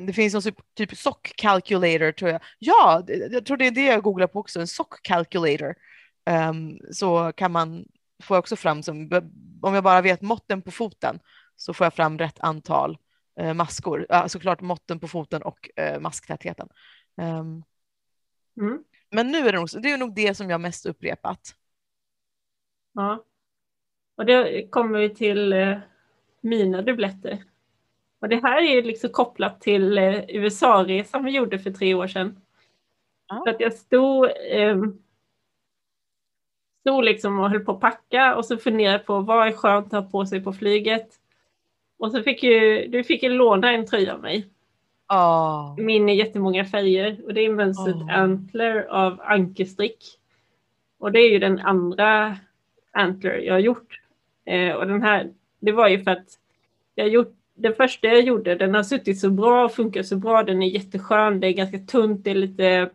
det finns någon typ, typ sock calculator tror jag. Ja, jag tror det är det jag googlar på också, en sock calculator. Um, så kan man, få också fram som, om jag bara vet måtten på foten så får jag fram rätt antal uh, maskor. Uh, såklart måtten på foten och uh, masktätheten. Um, mm. Men nu är det nog, det är nog det som jag mest upprepat. Ja. Och då kommer vi till eh, mina dubbletter. Och det här är liksom kopplat till eh, USA-resan vi gjorde för tre år sedan. Ja. Så att jag stod, eh, stod liksom och höll på att packa och så funderade på vad är skönt att ha på sig på flyget. Och så fick ju, du fick ju låna en tröja av mig. Oh. Min är jättemånga färger och det är mönstret oh. Antler av Ankerstrick. Och det är ju den andra Antler jag har gjort. Eh, och den här, det var ju för att jag gjort, den första jag gjorde, den har suttit så bra och funkar så bra. Den är jätteskön, det är ganska tunt, det är lite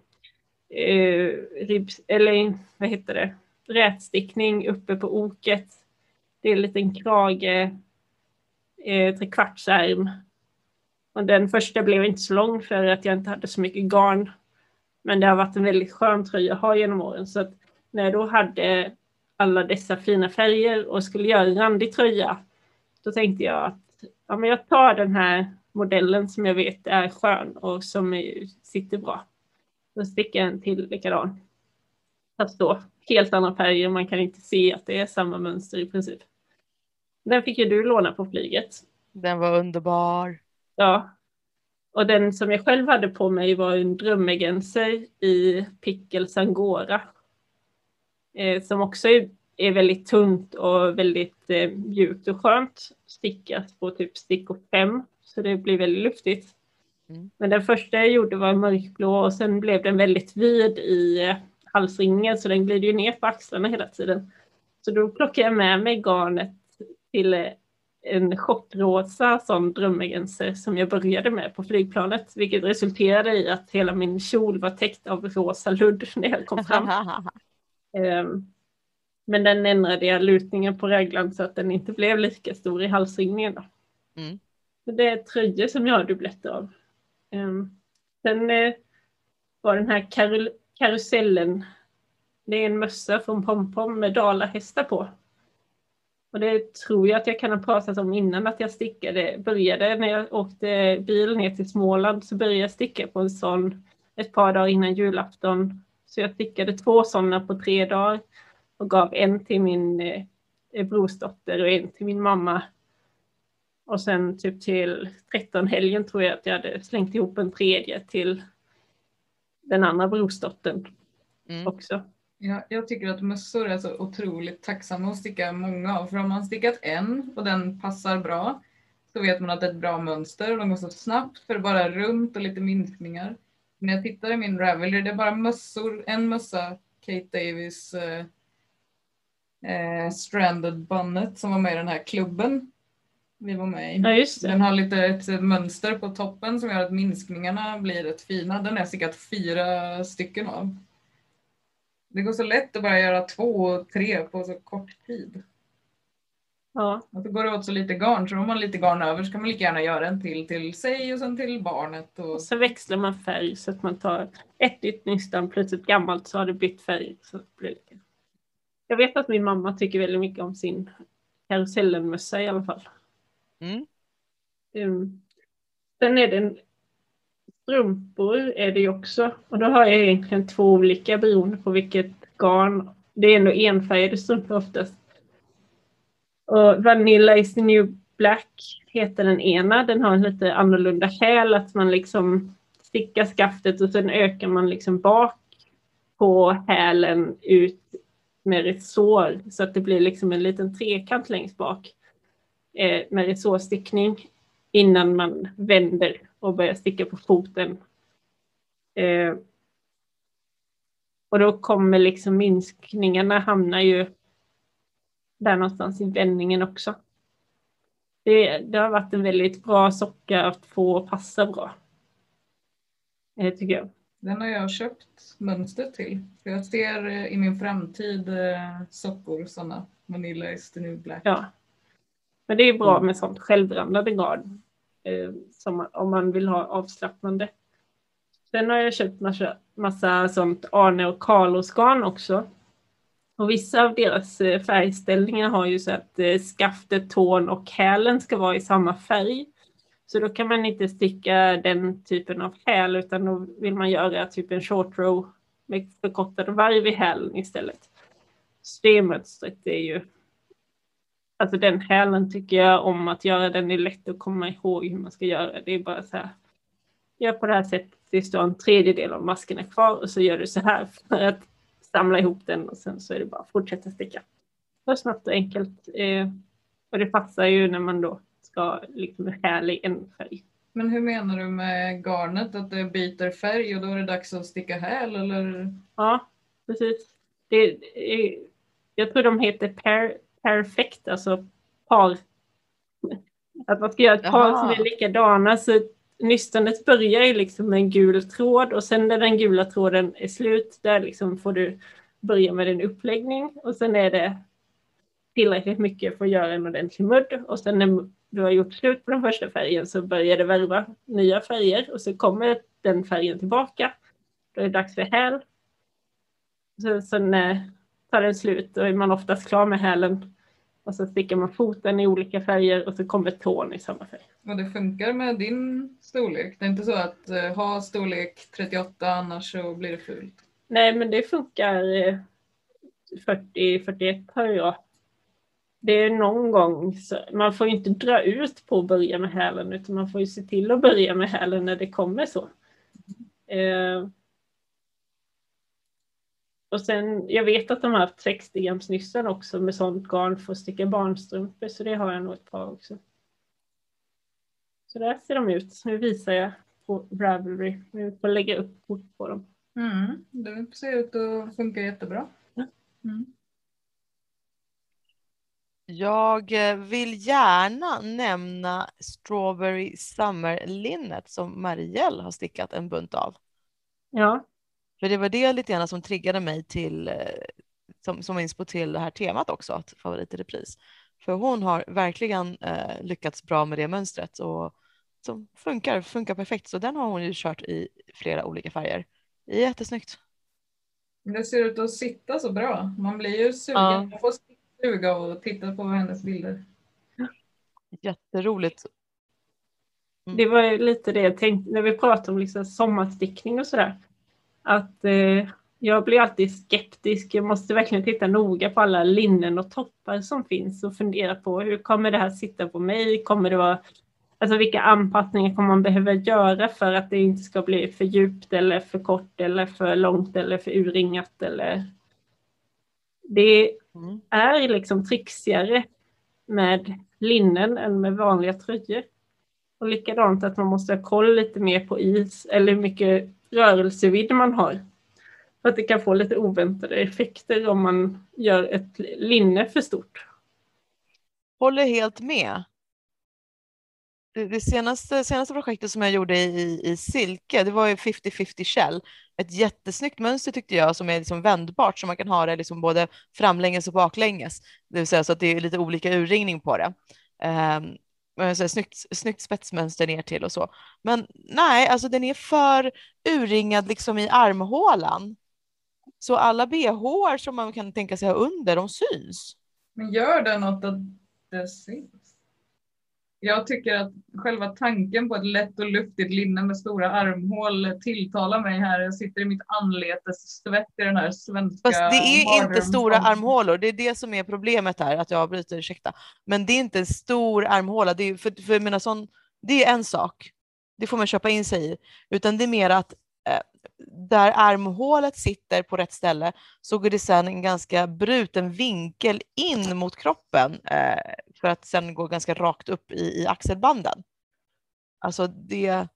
eh, ribs, eller vad heter det, rätstickning uppe på oket. Det är en liten krage, eh, trekvartsärm. Och den första blev inte så lång för att jag inte hade så mycket garn. Men det har varit en väldigt skön tröja att ha genom åren. Så att när jag då hade alla dessa fina färger och skulle göra en randig tröja, då tänkte jag att ja, men jag tar den här modellen som jag vet är skön och som är, sitter bra. Då sticker jag en till likadan. Fast då helt andra färger, man kan inte se att det är samma mönster i princip. Den fick ju du låna på flyget. Den var underbar. Ja. Och den som jag själv hade på mig var en drömmegenser i Pickles Angora eh, som också är, är, väldigt tunt och väldigt eh, mjukt och skönt stickat på typ stickor 5 så det blir väldigt luftigt. Mm. Men den första jag gjorde var mörkblå och sen blev den väldigt vid i eh, halsringen så den glider ju ner på axlarna hela tiden. Så då plockade jag med mig garnet till eh, en chockrosa sån drömmegenser som jag började med på flygplanet, vilket resulterade i att hela min kjol var täckt av rosa ludd när jag kom fram. Ehm, men den ändrade jag lutningen på reglan så att den inte blev lika stor i halsringningen. Då. Mm. det är tröjor som jag har dubbletter av. Um, sen uh, var den här karus karusellen, det är en mössa från Pompom med dalahästar på. Och det tror jag att jag kan ha pratat om innan att jag stickade, började när jag åkte bil ner till Småland så började jag sticka på en sån ett par dagar innan julafton så jag stickade två sådana på tre dagar och gav en till min eh, brorsdotter och en till min mamma. Och sen typ till 13 helgen tror jag att jag hade slängt ihop en tredje till den andra brorsdottern mm. också. Ja, jag tycker att mössor är så otroligt tacksamma att sticka många av. För om man stickat en och den passar bra så vet man att det är ett bra mönster och de går så snabbt för det bara runt och lite minskningar när jag tittar i min Ravelry, det är bara mössor, en mössa, Kate Davis eh, Stranded Bunnet som var med i den här klubben vi var med i. Ja. Den har lite ett mönster på toppen som gör att minskningarna blir rätt fina. Den jag stickat fyra stycken av. Det går så lätt att bara göra två och tre på så kort tid. Ja, Att det går åt så lite garn så om man lite garn över så kan man lika gärna göra en till till sig och sen till barnet. Och... och så växlar man färg så att man tar ett nytt nystan plus ett gammalt så har det bytt färg. Så blir det. Jag vet att min mamma tycker väldigt mycket om sin karusellenmössa i alla fall. Mm. Um, sen är det en strumpor är det ju också. Och då har jag egentligen två olika beroende på vilket garn. Det är ändå enfärgade strumpor oftast. Och Vanilla is the new black heter den ena. Den har en lite annorlunda häl. Att man liksom stickar skaftet och sen ökar man liksom bak på hälen ut med resår. Så att det blir liksom en liten trekant längst bak. Eh, med resårstickning innan man vänder och börjar sticka på foten. Eh, och då kommer liksom minskningarna hamna ju där någonstans i vändningen också. Det, det har varit en väldigt bra socka att få passa bra. Eh, tycker jag. Den har jag köpt mönster till. För jag ser eh, i min framtid eh, sockor sådana. Vanilla is the new black. Ja. Men det är bra med sånt självrandade garn. Eh, som, om man vill ha avslappnande. Sen har jag köpt massa, massa sånt Arne och Carlos garn också. Och vissa av deras färgställningar har ju så att skaftet, tån och hälen ska vara i samma färg. Så då kan man inte sticka den typen av häl utan då vill man göra typ en short row med förkortade varv i hälen istället. Så det mönstret är ju Alltså den hälen tycker jag om att göra, den är lätt att komma ihåg hur man ska göra. Det är bara så här, gör på det här sättet, det står en tredjedel av maskerna kvar och så gör du så här för att samla ihop den och sen så är det bara att fortsätta sticka. Det är snabbt och enkelt. Eh, och det passar ju när man då ska liksom häl i en färg. Men hur menar du med garnet? Att det byter färg och då är det dags att sticka häl eller? Ja, precis. Det, jag tror de heter per, perfekt, alltså par. Att man ska göra ett par Jaha. som är likadana. Så nystanet börjar ju liksom med en gul tråd och sen när den gula tråden är slut, där liksom får du börja med en uppläggning och sen är det tillräckligt mycket för att göra en ordentlig mudd och sen när du har gjort slut på den första färgen så börjar det värva nya färger och så kommer den färgen tillbaka. Då är det dags för häl. Så, sen eh, tar den slut och är man oftast klar med hälen och så stickar man foten i olika färger och så kommer tån i samma färg. Och det funkar med din storlek? Det är inte så att eh, ha storlek 38 annars så blir det fult? Nej, men det funkar eh, 40-41 har jag. Det är någon gång, så, man får ju inte dra ut på att börja med hälen utan man får ju se till att börja med hälen när det kommer så. Eh, och sen, jag vet att de har haft 60 grams nystan också med sånt garn för att sticka barnstrumpor så det har jag nog ett par också. Så där ser de ut. Nu visar jag på Ravelry. Nu får lägga upp kort på dem. Mm, det ser ut att funka jättebra. Mm. Jag eh, vill gärna nämna Strawberry Summer-linnet som Marielle har stickat en bunt av. Ja, För det var det lite grann som triggade mig till, eh, som, som inspo till det här temat också, att favorit i repris. För hon har verkligen eh, lyckats bra med det mönstret och som funkar, funkar perfekt. Så den har hon ju kört i flera olika färger. Jättesnyggt. Det ser ut att sitta så bra. Man blir ju sugen. Ja. Får suga och titta på hennes bilder. Jätteroligt. det var ju lite det jag tänkte när vi pratade om liksom sommarstickning och sådär. Att eh, jag blir alltid skeptisk. Jag måste verkligen titta noga på alla linnen och toppar som finns och fundera på hur kommer det här sitta på mig? Kommer det vara Alltså vilka anpassningar kommer man behöva göra för att det inte ska bli för djupt eller för kort eller för långt eller för urringat eller det Mm. är liksom trixigare med linnen än med vanliga tröjor. Och likadant att man måste ha koll lite mer på is eller hur mycket rörelsevidd man har. För att det kan få lite oväntade effekter om man gör ett linne för stort. Håller helt med det, det senaste, senaste projektet som jag gjorde i, i silke, det var ju 50-50 shell. Ett jättesnyggt mönster tyckte jag som är liksom vändbart så man kan ha det liksom både framlänges och baklänges. Det vill säga så att det är lite olika urringning på det. Um, så snyggt, snyggt spetsmönster ner till och så. Men nej, alltså den är för urringad liksom i armhålan. Så alla bh som man kan tänka sig ha under, de syns. Men gör det något att det syns? Jag tycker att själva tanken på ett lätt och luftigt linne med stora armhål tilltalar mig här. Jag sitter i mitt anletes svett i den här svenska Fast det är inte stora armhålor. Det är det som är problemet här, att jag avbryter, ursäkta. Men det är inte en stor armhåla. Det är, för, för mina sån, det är en sak. Det får man köpa in sig i. Utan det är mer att eh, där armhålet sitter på rätt ställe så går det sedan en ganska bruten vinkel in mot kroppen eh, för att sen gå ganska rakt upp i, i axelbanden. Alltså det,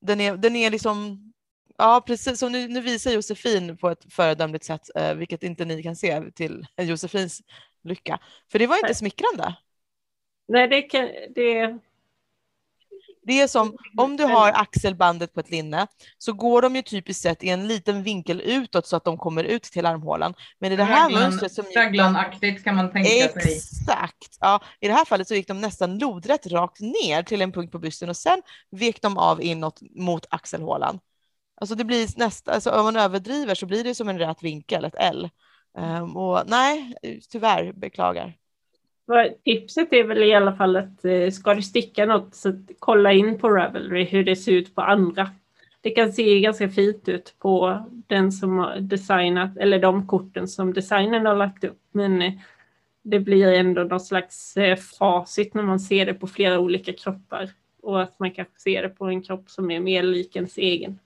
den, är, den är liksom, ja precis som nu, nu visar Josefin på ett föredömligt sätt, eh, vilket inte ni kan se till Josefins lycka. För det var inte smickrande. Nej, det, kan, det det är som om du har axelbandet på ett linne så går de ju typiskt sett i en liten vinkel utåt så att de kommer ut till armhålan. Men i det här Raglan, mönstret som Raglanaktigt kan man tänka Exakt. sig. Exakt. Ja, I det här fallet så gick de nästan lodrätt rakt ner till en punkt på bysten och sen vek de av inåt mot axelhålan. Alltså det blir nästan, alltså om man överdriver så blir det som en rät vinkel, ett L. Um, och nej, tyvärr, beklagar. Tipset är väl i alla fall att eh, ska du sticka något så kolla in på Ravelry hur det ser ut på andra. Det kan se ganska fint ut på den som har designat eller de korten som designern har lagt upp. Men eh, det blir ändå någon slags eh, facit när man ser det på flera olika kroppar och att man kanske ser det på en kropp som är mer lik ens egen.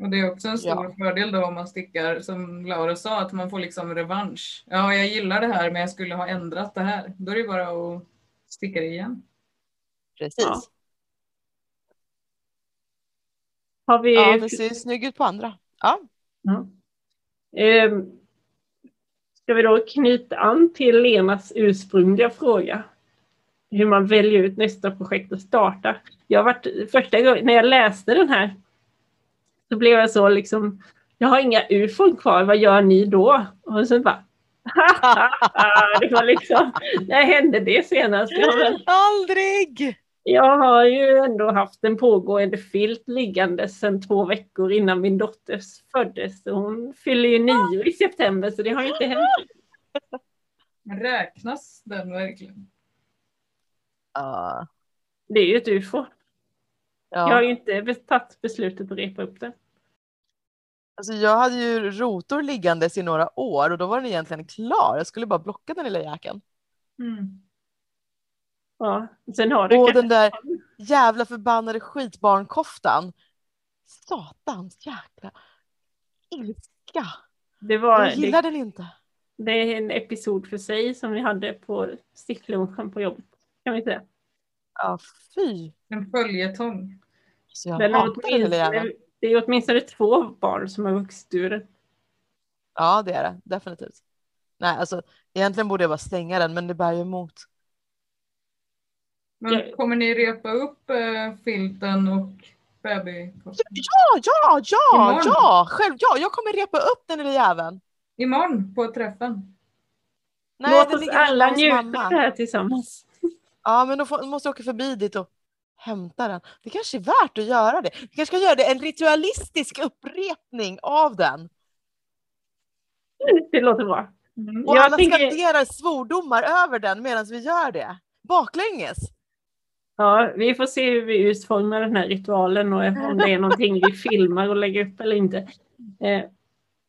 Och det är också en stor ja. fördel då om man stickar, som Laura sa, att man får liksom revansch. Ja, jag gillar det här men jag skulle ha ändrat det här. Då är det bara att sticka det igen. Precis. Ja. Har vi... Ja, det ser snygg ut på andra. Ja. ja. Um, ska vi då knyta an till Lenas ursprungliga fråga? Hur man väljer ut nästa projekt att starta. Jag varit första gången när jag läste den här så blev jag så liksom, jag har inga ufon kvar, vad gör ni då? Och så bara, det var liksom, när hände det senast? Jag Aldrig! Jag har ju ändå haft en pågående filt liggande sedan två veckor innan min dotter föddes. Hon fyller ju nio i september så det har ju inte hänt. Räknas den verkligen? Ja. Det är ju ett ufo. Ja. Jag har ju inte tagit beslutet att repa upp det. Alltså jag hade ju rotor liggandes i några år och då var den egentligen klar. Jag skulle bara blocka den lilla jäkeln. Mm. Ja, sen har du Och den där jävla förbannade skitbarnkoftan. Satans jäkla ilska. Det var, jag gillar det, den inte. Det är en episod för sig som vi hade på sticklunchen på jobbet. Kan vi säga. Ja, fy. En följetong. Så jag hatar den lilla jäveln. Det är åtminstone två barn som har vuxit ur det. Ja, det är det definitivt. Nej, alltså egentligen borde jag bara stänga den, men det bär ju emot. Men kommer ni repa upp äh, filten och baby? Ja, ja, ja, Imorgon. ja, själv, ja, jag kommer repa upp den lilla jäveln. Imorgon på träffen. Nej, Låt oss alla njuta av det här tillsammans. Ja, men då, får, måste jag åka förbi dit och hämta den. Det kanske är värt att göra det. Vi kanske ska göra det en ritualistisk upprepning av den. Det låter bra. Mm. Och jag alla tänker... skanderar svordomar över den medan vi gör det. Baklänges. Ja, vi får se hur vi utformar den här ritualen och om det är någonting vi filmar och lägger upp eller inte.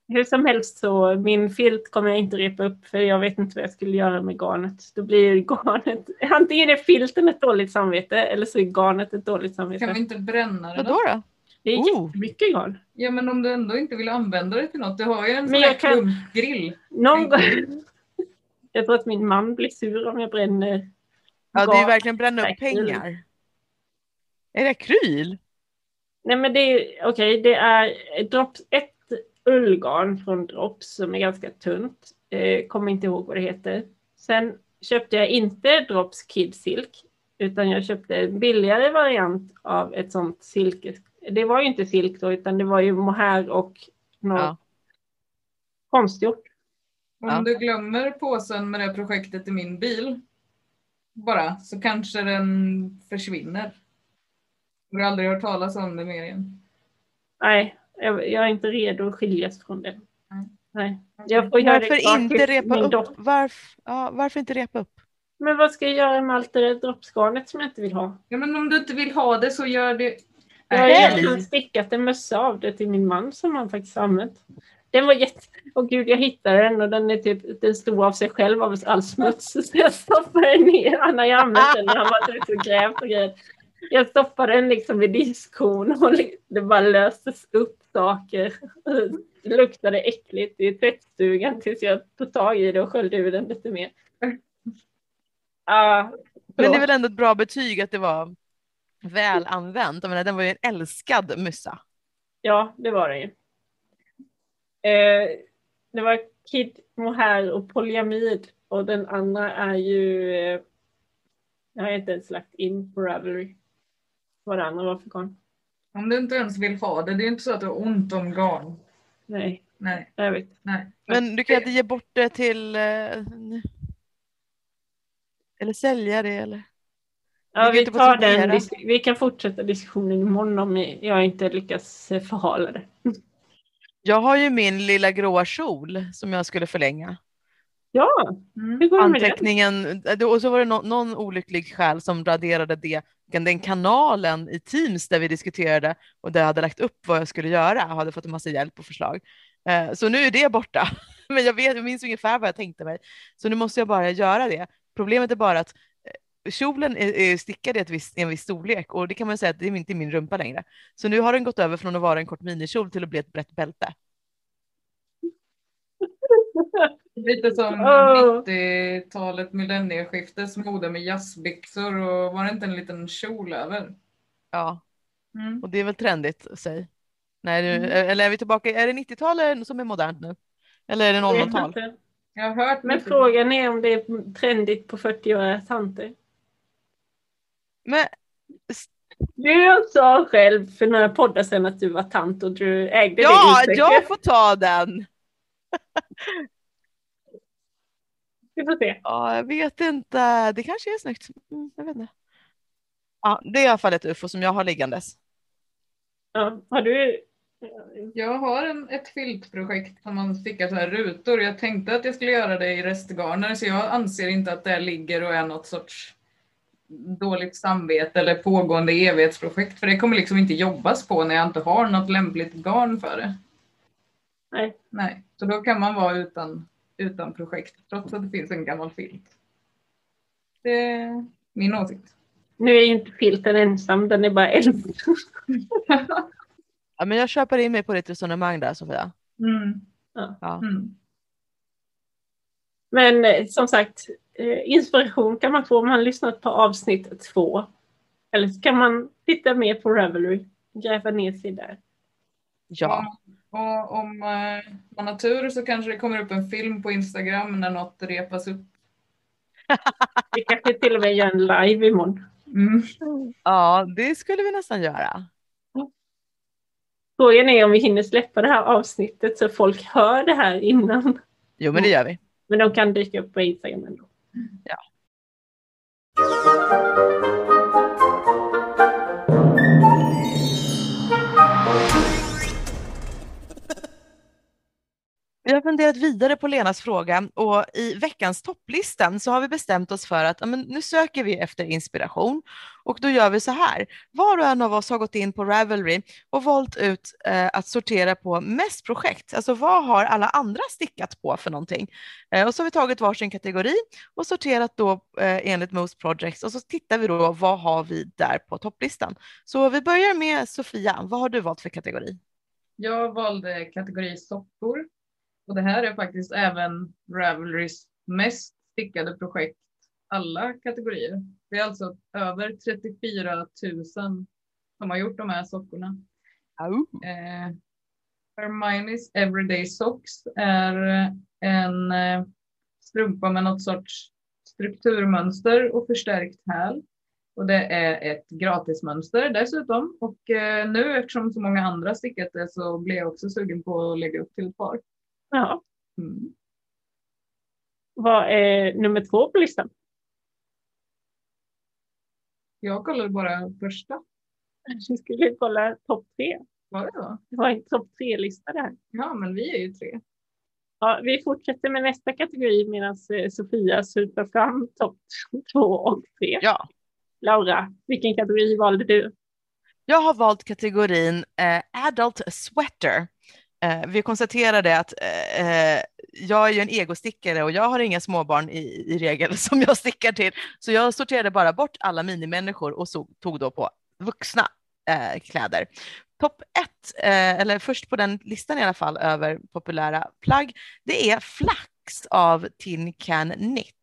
Hur som helst så, min filt kommer jag inte repa upp för jag vet inte vad jag skulle göra med garnet. Då blir garnet, antingen är filten ett dåligt samvete eller så är garnet ett dåligt samvete. Kan vi inte bränna det då? Vadå då? Det är oh. jättemycket garn. Ja men om du ändå inte vill använda det till något, du har ju en sån här kan... grill. Någon gång... jag tror att min man blir sur om jag bränner Ja, det är verkligen bränna upp pengar. Är det akryl? Nej men det är okej, okay, det är drops, ett ullgarn från Drops som är ganska tunt. Eh, kommer inte ihåg vad det heter. Sen köpte jag inte Drops Kid Silk. Utan jag köpte en billigare variant av ett sånt silke. Det var ju inte silk då, utan det var ju mohair och något Ja. konstgjort. Om Ja. du glömmer påsen med det projektet i min bil bara så kanske den försvinner. Du har aldrig hört talas om det mer igen. Nej, jag, jag är inte redo att skiljas från det. Nej. Jag får göra Varför klart inte repa upp? dotter. Varf, ja, varför inte repa upp? Men vad ska jag göra med allt det där droppsgarnet som jag inte vill ha? Ja, men om du inte vill ha det så gör det. Jag har egentligen stickat en mössa av det till min man som han faktiskt har använt. Den var jätte... Åh gud, jag hittade den och den är typ, den stod av sig själv av all smuts. Så jag stoppade den ner. Han har ju använt den när han varit ute och grävt och grejer. Jag stoppade den liksom vid diskhon och det bara löstes upp saker. Det luktade äckligt i tvättstugan tills jag tog tag i det och sköljde ur den lite mer. Ah, Men det är väl ändå ett bra betyg att det var väl använt. Jag menar, den var ju en älskad myssa. Ja, det var det ju. Eh, det var Kid Mohair och polyamid och den andra är ju... Eh, jag har inte ens lagt in på Ravelry. Vad det andra var för garn. Om du inte ens vill ha det, det är inte så att du har ont om garn. Nej, Nej, jag vet. nej. Men du kan inte ge bort det till... eh, Eller sälja det eller? Ja, vi, tar den, vi kan fortsätta diskussionen imorgon om jag inte lyckas förhala det. Jag har ju min lilla gråa kjol som jag skulle förlänga. Ja, Mm. hur går det med det? Anteckningen, eh, och så var det nå- någon olycklig själ som raderade det, den kanalen i Teams där vi diskuterade och där jag hade lagt upp vad jag skulle göra. Jag hade fått en massa hjälp och förslag. Eh, Så nu är det borta. Men jag, vet, jag minns ungefär vad jag tänkte mig. Så nu måste jag bara göra det. Problemet är bara att eh, kjolen är, stickad i, ett visst, i en viss storlek och det kan man säga att det är inte min rumpa längre. Så nu har den gått över från att vara en kort minikjol till att bli ett brett bälte. Lite som Åh. 90-talet, millennieskiftes mode med jazzbyxor och var det inte en liten kjol över? Ja, Mm. och det är väl trendigt, säg. Nej, nu, Mm. eller är vi tillbaka, är det 90-tal som är modernt nu? Eller är det Jag vet 00-tal? inte. Jag har hört Men frågan är om det är trendigt på 40-åriga tanter. Men Du sa själv för några poddar sedan att du var tant och du ägde ja, det jag uttrycket. får ta den. Vi får se. Ja, jag vet inte. Det kanske är snyggt. Mm, jag vet inte. Ja, det är i alla fall ett ufo som jag har liggandes. Ja, har du... Jag har en, ett filtprojekt som man stickar så här rutor. Jag tänkte att jag skulle göra det i restgarner så jag anser inte att det ligger och är något sorts dåligt samvete eller pågående evighetsprojekt. För det kommer liksom inte jobbas på när jag inte har något lämpligt garn för det. Nej. Nej, så då kan man vara utan, utan projekt trots att det finns en gammal filt. Det är min åsikt. Nu är ju inte filten ensam, den är bara en. Ja, men jag köper in mig på ditt resonemang där Sofia. Mm. Ja. Mm. Men eh, som sagt, eh, inspiration kan man få om man har lyssnat på avsnitt två. Eller så kan man titta mer på Ravelry, gräva ner sig där. ja. Och om eh, man har tur så kanske det kommer upp en film på Instagram när något repas upp. Vi kanske till och med gör en live imorgon. Mm. ja, det skulle vi nästan göra. Frågan är om vi hinner släppa det här avsnittet så folk hör det här innan. Jo, men det gör vi. Men de kan dyka upp på Instagram ändå. Vi har funderat vidare på Lenas fråga och i veckans topplistan så har vi bestämt oss för att amen, nu söker vi efter inspiration och då gör vi så här. Var och en av oss har gått in på Ravelry och valt ut eh, att sortera på mest projekt. Alltså vad har alla andra stickat på för någonting? Eh, och så har vi tagit varsin kategori och sorterat då eh, enligt Most Projects och så tittar vi då vad har vi där på topplistan. Så vi börjar med Sofia. Vad har du valt för kategori? Jag valde kategori soppor och det här är faktiskt även Ravelrys mest stickade projekt alla kategorier. Det är alltså över 34 000 som har gjort de här sockorna. Eh, Hermione's Everyday Socks är en eh, strumpa med något sorts strukturmönster och förstärkt häl. Och det är ett gratismönster dessutom. Och eh, nu eftersom så många andra stickat det så blir jag också sugen på att lägga upp till ett par. Ja. Mm. Vad är nummer två på listan? Jag kollade bara första. Vi skulle kolla topp tre. Var det då? Det var en topp tre-lista det här. Ja, men vi är ju tre. Ja, vi fortsätter med nästa kategori medan eh, Sofia super fram topp två och tre. Ja, Laura, vilken kategori valde du? jag har valt kategorin eh, Adult Sweater. Eh, vi konstaterade att eh, eh, jag är ju en egostickare och jag har inga småbarn i, i regel som jag stickar till. Så jag sorterade bara bort alla minimänniskor och så, tog då på vuxna eh, kläder. Topp ett, eh, eller först på den listan i alla fall över populära plagg, det är flax av Tin Can Knit.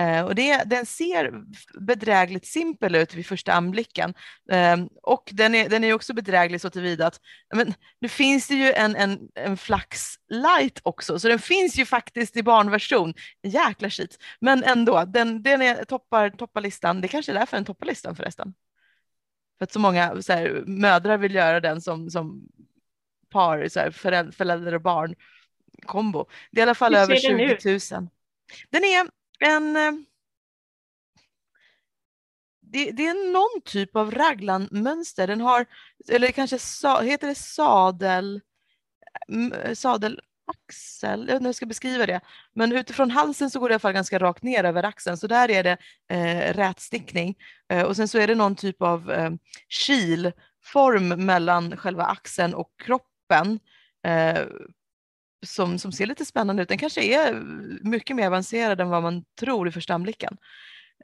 Eh, och det, den ser bedrägligt simpel ut vid första anblicken. Eh, och den är, den är också bedräglig så tillvida att men, nu finns det ju en, en, en flax light också, så den finns ju faktiskt i barnversion. Jäkla skit. Men ändå, den, den är, toppar, toppar listan. Det kanske är därför den toppar listan förresten. För att så många så här, mödrar vill göra den som, som par, så här, föräldrar, föräldrar och barn kombo. Det är i alla fall över ser den 20 000. Den är en... Eh, det, det är någon typ av raglanmönster. Den har, eller kanske sa, heter det sadel, sadelaxel? Jag vet inte hur jag ska beskriva det. Men utifrån halsen så går det i alla fall ganska rakt ner över axeln. Så där är det eh, rätstickning. Eh, och sen så är det någon typ av eh, kilform mellan själva axeln och kroppen. Eh, som, som ser lite spännande ut. Den kanske är mycket mer avancerad än vad man tror i första anblicken.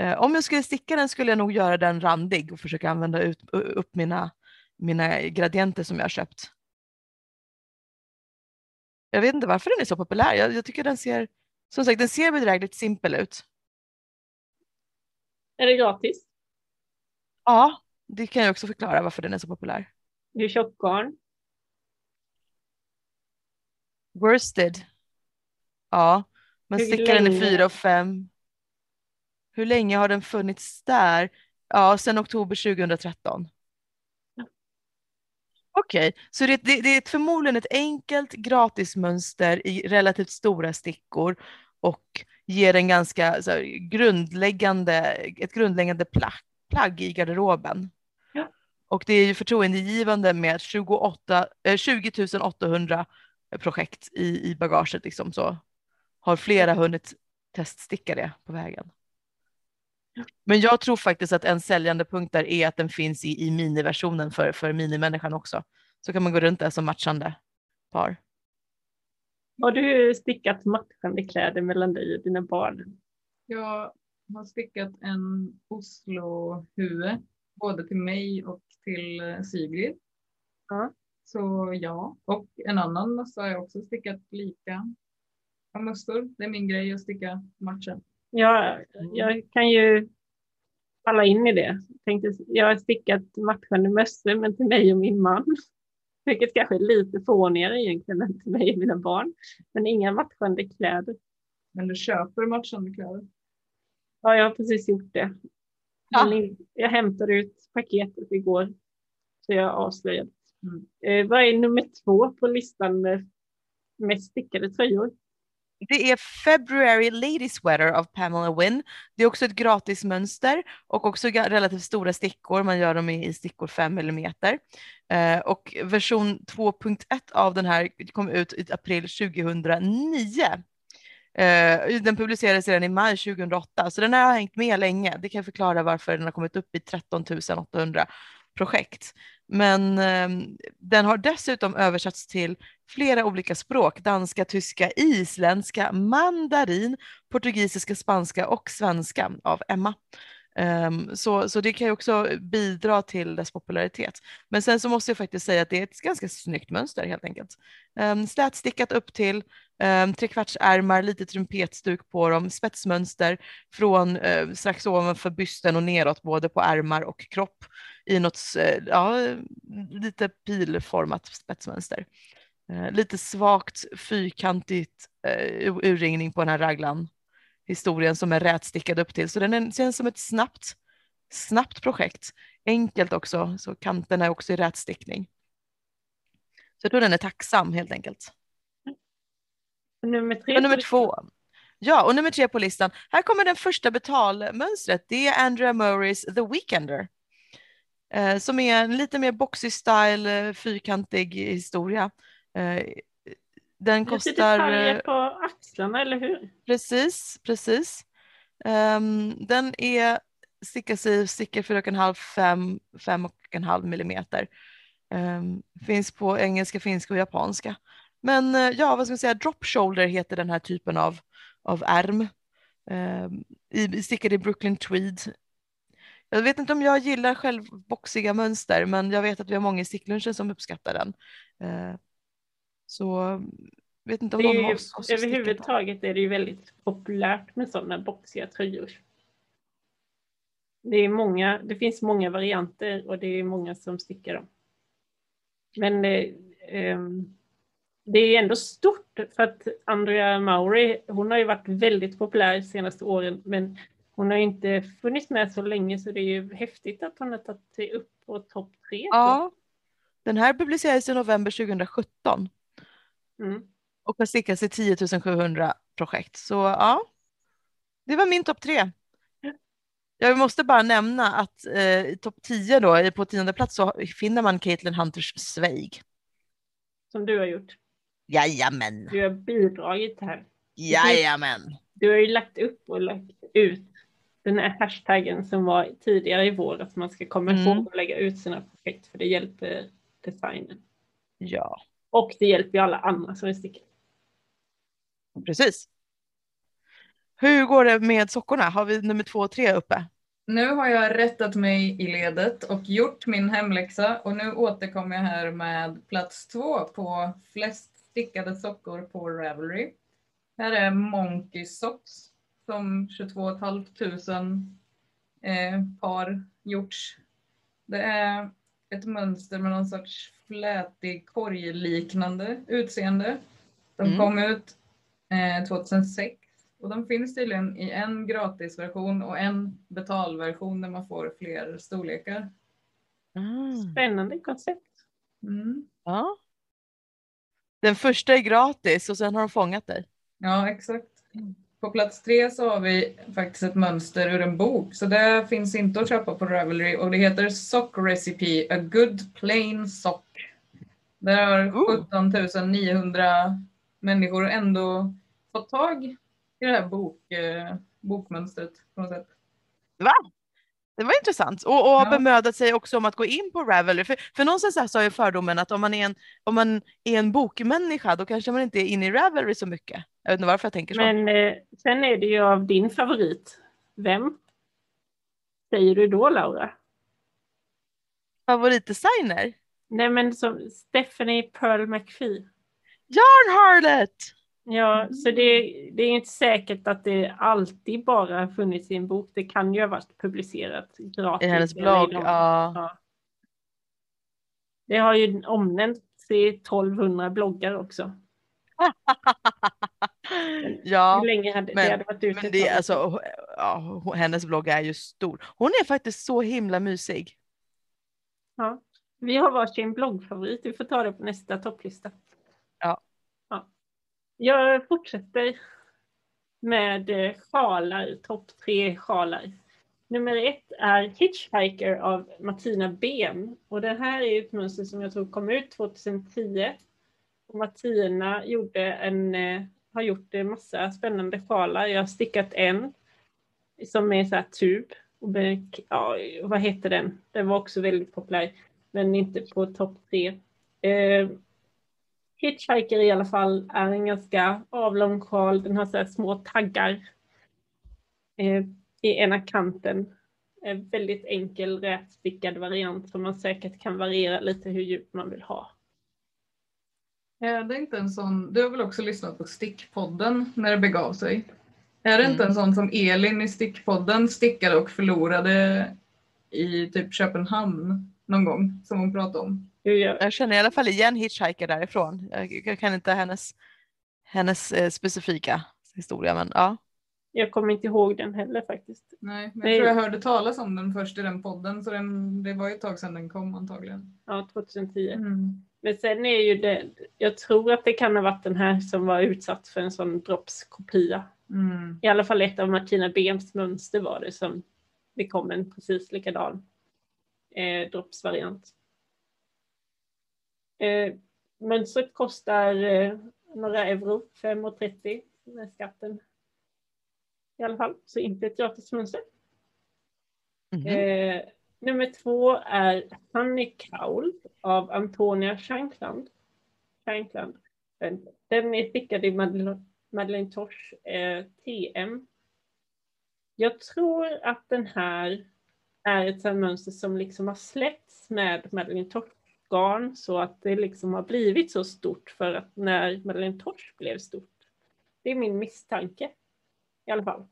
Eh, om jag skulle sticka den skulle jag nog göra den randig och försöka använda ut, upp mina, mina gradienter som jag har köpt. Jag vet inte varför den är så populär. Jag, jag tycker den ser, som sagt, den ser bedrägligt simpel ut. Är det gratis? Ja, det kan jag också förklara varför den är så populär. Hur tjock garn? Worsted. Ja, man Hur stickar den i länge? fyra och fem. Hur länge har den funnits där? Ja, sedan oktober 2013. Okej, så det, det, det är förmodligen ett enkelt gratismönster i relativt stora stickor och ger en ganska här, grundläggande, ett grundläggande plagg, plagg i garderoben. Ja. Och det är ju förtroendegivande med 28, eh, 20 800 projekt i, i bagaget liksom så har flera hunnit teststicka det på vägen. Men jag tror faktiskt att en säljande punkt där är att den finns i, i miniversionen för, för minimänniskan också. Så kan man gå runt där som matchande par. Har du stickat matchande kläder mellan dig och dina barn? Jag har stickat en Oslo-hue både till mig och till eh, Sigrid. Ja. Så ja, och en annan mössa har jag också stickat lika. Ja, mössor, det är min grej att sticka matchen. Jag, jag kan ju falla in i det. Tänkte, jag har stickat matchande mössor, men till mig och min man. Vilket kanske är lite fånigare egentligen än till mig och mina barn. Men inga matchande kläder. Men du köper matchande kläder. Ja, jag har precis gjort det. Ja. Jag hämtade ut paketet igår. Så jag avslöjade. Mm. Eh, vad är nummer två på listan med stickade tröjor? Det är February Lady Sweater av Pamela Wynn. Det är också ett gratismönster och också relativt stora stickor. Man gör dem i i stickor 5 mm. Eh, och version 2.1 av den här kom ut i april 2009. Eh, den publicerades redan i maj 2008, så den här har hängt med länge. Det kan förklara varför den har kommit upp i 13 800 projekt. Men eh, den har dessutom översatts till flera olika språk, danska, tyska, isländska, mandarin, portugisiska, spanska och svenska av Emma. Um, så, så det kan ju också bidra till dess popularitet. Men sen så måste jag faktiskt säga att det är ett ganska snyggt mönster helt enkelt. Um, slätstickat upp till, um, trekvartsärmar, lite trumpetstuk på dem, spetsmönster från uh, strax ovanför bysten och neråt både på ärmar och kropp i något uh, ja, lite pilformat spetsmönster. Uh, lite svagt fyrkantigt uh, urringning på den här raglan historien som är rätstickad upp till. Så den känns som ett snabbt snabbt projekt. Enkelt också, så kanterna är också i rätstickning. Så jag tror den är tacksam helt enkelt. Nummer tre. Och nummer två. Ja, och nummer tre på listan. Här kommer den första betalmönstret. Det är Andrea Murrays The Weekender. Eh, som är en lite mer boxy style, eh, fyrkantig historia. Eh, den kostar... detaljer eh, på axlarna, eller hur? Precis, precis. Um, den är stickas i stickor 4,5, 5, 5,5 millimeter. Um, finns på engelska, finska och japanska. Men uh, ja, vad ska man säga, drop shoulder heter den här typen av, av ärm. Um, i, stickad i Brooklyn Tweed. Jag vet inte om jag gillar själv boxiga mönster, men jag vet att vi har många i sticklunchen som uppskattar den. Uh, så vet inte om Det ju, oss har den. överhuvudtaget är det ju väldigt populärt med sådana boxiga tröjor. Det, är många, det finns många varianter och det är många som stickar dem. Men eh, ehm, det är ändå stort för att Andrea Maury, hon har ju varit väldigt populär de senaste åren men hon har ju inte funnits med så länge så det är ju häftigt att hon har tagit sig upp på topp tre. Ja, den här publicerades i november 2017 Mm. och har stickats i 10 700 projekt. Så ja, det var min topp tre. Jag måste bara nämna att eh, i topp 10 då, på tionde plats så finner man Caitlin Hunters Sveig. Som du har gjort. Jajamän, Du har bidragit här. jajamän. Du har ju lagt upp och lagt ut den här hashtaggen som var tidigare i vår att man ska komma Mm. ihåg att lägga ut sina projekt för det hjälper designen. Ja, Och det hjälper ju alla andra som vill sticka. precis. Hur går det med sockorna? Har vi nummer två och tre uppe? Nu har jag rättat mig i ledet och gjort min hemläxa och nu återkommer jag här med plats två på flest stickade sockor på Ravelry. Här är Monkey Socks som 22 500 eh, par gjorts. Det är ett mönster med någon sorts flätig korgliknande utseende. De Mm. kom ut eh, 2006 och de finns tydligen i en gratisversion och en betalversion där man får fler storlekar. Ah, Spännande koncept. Mm. ja. Den första är gratis och sen har de fångat dig. Ja, exakt. På plats tre så har vi faktiskt ett mönster ur en bok, så det finns inte att köpa på Ravelry och det heter Sock Recipe, a good plain sock. Där har Ooh. 17 900 människor ändå fått tag i det här bok, eh, bokmönstret på något sätt. Det var intressant och, och har Ja. bemödat sig också om att gå in på Ravelry. För, för någonstans så har ju fördomen att om man, är en, om man är en bokmänniska då kanske man inte är inne i Ravelry så mycket. Jag vet inte varför jag tänker så. Men eh, sen är det ju av din favorit. Vem? Säger du då Laura? Favoritdesigner? Nej men som Stephanie Pearl McPhee. Yarn Harlot! Ja, så det, det är inte säkert att det alltid bara har funnits i en bok. Det kan ju ha varit publicerat gratis. I hennes blogg, ja. ja. Det har ju omnämnts i 1200 bloggar också. ja, Hur länge hade men- det hade varit ute? men det, alltså, ja, hennes blogg är ju stor. Hon är faktiskt så himla mysig. Ja. Vi har varsin bloggfavorit. Vi får ta det på nästa topplista. Ja. ja. Jag fortsätter med eh, sjalar, topp tre sjalar. Nummer ett är Hitchhiker av Martina Ben. Och det här är ett mönster som jag tror kom ut 2010. Och Martina gjorde en, eh, har gjort en massa spännande sjalar. Jag har stickat en som är så här tub. Och ja, vad heter den? Den var också väldigt populär, men inte på topp tre. Eh, Hitchhiker i alla fall är en ganska avlång sjal. Den har så här små taggar eh, i ena kanten. En väldigt enkel rätstickad variant som man säkert kan variera lite hur djupt man vill ha. Är det inte en sån, du har väl också lyssnat på Stickpodden när det begav sig? Är det inte Mm. en sån som Elin i Stickpodden stickade och förlorade i typ Köpenhamn någon gång som hon pratade om? Jag, känner i alla fall igen Hitchhiker därifrån. Jag, kan inte hennes, hennes eh, specifika historia men ja. Jag kommer inte ihåg den heller faktiskt. Nej, men Nej. jag tror jag hörde talas om den först i den podden så den, det var ju ett tag sedan den kom antagligen. Ja, 2010. Mm. Men sen är ju det, jag tror att det kan ha varit den här som var utsatt för en sån droppskopia. Mm. I alla fall ett av Martina Bems mönster var det som det kom en precis likadan eh, droppsvariant. Eh, mönstret kostar eh, några euro, 5,30 med skatten. I alla fall, så inte ett gratis mönster. Mhm. Eh, nummer två är Honey Cowl av Antonia Shankland. Shankland. Den, den är stickad i Madeleine, Madeleine Tosh eh, TM. Jag tror att den här är ett mönster som liksom har släppts med Madeleine Tosh garn så att det liksom har blivit så stort för att när Madeleine Torch blev stort. Det är min misstanke i alla fall.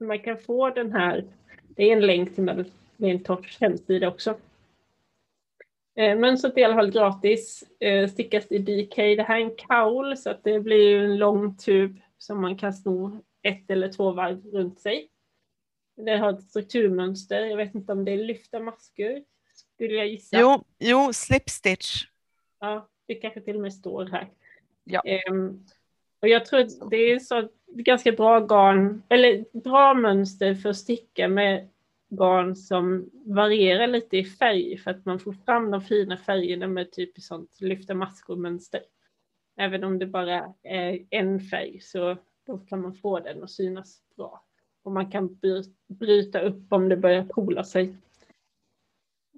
Man kan få den här, det är en länk till Madeleine Torchs hemsida också. Eh, mönstret är i alla fall gratis, eh, stickas i DK. Det här är en kaul så att det blir en lång tub som man kan sno ett eller två varv runt sig. Det har ett strukturmönster, jag vet inte om det är lyfta masker, skulle jag gissa. Jo, jo, slip stitch. Ja, det kanske till och med står här. Ja. Ehm, och jag tror att det är så ganska bra garn, eller bra mönster för att sticka med garn som varierar lite i färg för att man får fram de fina färgerna med typ sånt lyfta maskor-mönster. Även om det bara är en färg så då kan man få den att synas bra. Och man kan bry- bryta upp om det börjar pola sig.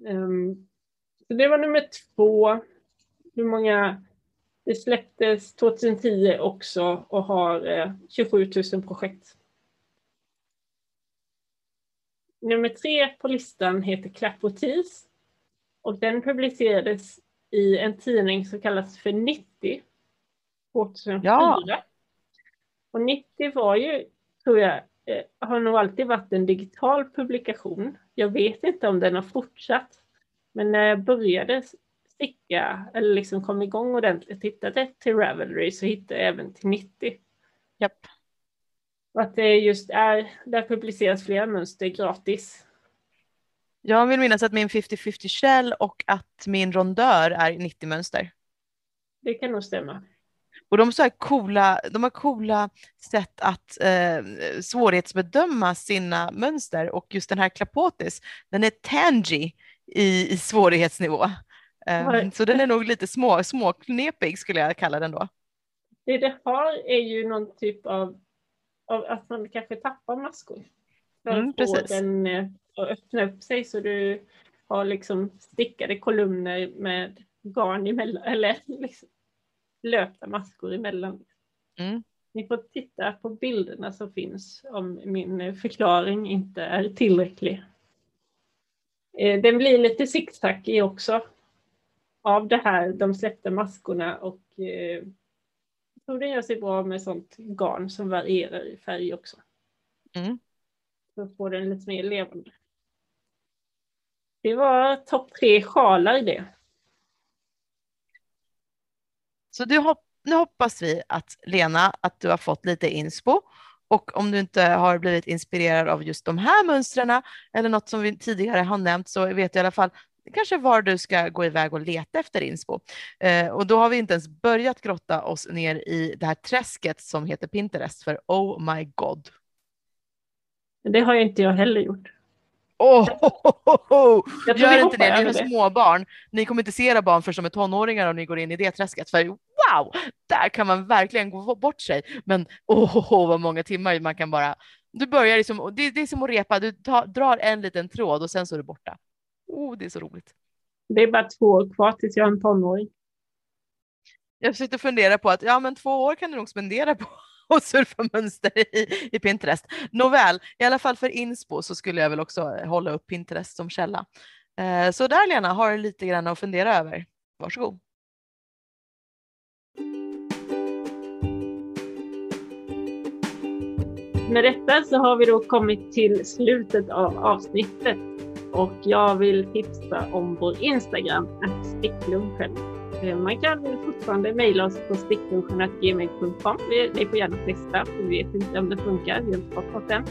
Ehm, så det var nummer två. Hur många? Det släpptes 2010 också och har eh, 27 000 projekt. Nummer tre på listan heter Clapotis och den publicerades i en tidning som kallas för 90 2004. Ja. Och 90 var ju, tror jag, eh, har nog alltid varit en digital publikation. Jag vet inte om den har fortsatt. Men när jag började sticka, eller liksom kom igång ordentligt, tittade till Ravelry så hittade jag även till 90. Japp. Och att det just är, där publiceras flera mönster gratis. Jag vill minnas att min 50-50 shell och att min rondör är 90-mönster. Det kan nog stämma. Och de, så här coola, de har coola sätt att eh, svårighetsbedöma sina mönster och just den här Klapotis, den är tangy i, i svårighetsnivå. Oj. så den är nog lite små, småknepig skulle jag kalla den då. Det det har är ju någon typ av, av att man kanske tappar maskor. För Mm, att få den eh, att öppna upp sig så du har liksom stickade kolumner med garn emellan, eller liksom löpta maskor emellan. Mm. Ni får titta på bilderna som finns om min förklaring inte är tillräcklig. Eh, Den blir lite zigzagig också av det här, de släppta maskorna och jag tror den gör sig bra med sånt garn som varierar i färg också. Mm. Så får den lite mer levande. Det var topp tre sjalar det. Så hop- nu hoppas vi att Lena, att du har fått lite inspo och om du inte har blivit inspirerad av just de här mönstren eller något som vi tidigare har nämnt så vet du i alla fall kanske var du ska gå iväg och leta efter inspo. Eh, och då har vi inte ens börjat grotta oss ner i det här träsket som heter Pinterest för oh my god. Det har ju inte jag heller gjort. Oh, Jag tror vi Gör inte det, ni har små barn. Ni kommer inte se era barn förrän de är tonåringar om ni går in i det träsket. För wow, där kan man verkligen gå bort sig. Men åh, oh, vad många timmar man kan bara... Du börjar liksom, det, det är som att repa, du tar, drar en liten tråd och sen så är du borta. Oh, det är så roligt. Det är bara två år kvar tills jag är en tonåring. Jag försökte fundera på att ja, men två år kan du nog spendera på att surfa mönster i, i Pinterest. Nåväl, i alla fall för inspo så skulle jag väl också hålla upp Pinterest som källa. Eh, så där Lena, har du lite grann att fundera över. Varsågod. Med detta så har vi då kommit till slutet av avsnittet och jag vill tipsa om vår Instagram, sticklunchen. Eh, man kan fortfarande mejla oss på sticklunchen.gmail.com. Ni får gärna testa, för vi vet inte om det funkar. Vi har inte fått något än.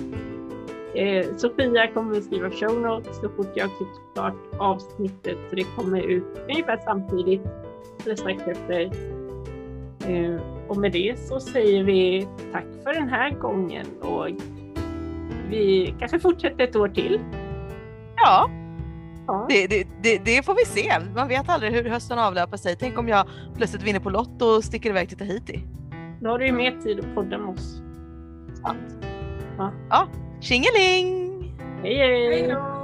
Eh, Sofia kommer att skriva show notes så fort jag klippt klart avsnittet så det kommer ut ungefär samtidigt eller strax efter. Eh, och med det så säger vi tack för den här gången och vi kanske fortsätter ett år till. Ja, Ja. det, det, det, det får vi se. Man vet aldrig hur hösten avlöper sig. Tänk om jag plötsligt vinner på Lotto och sticker iväg till Tahiti. Då har du ju mer tid att podda med oss. Tjingeling! Hej hej! Hej då!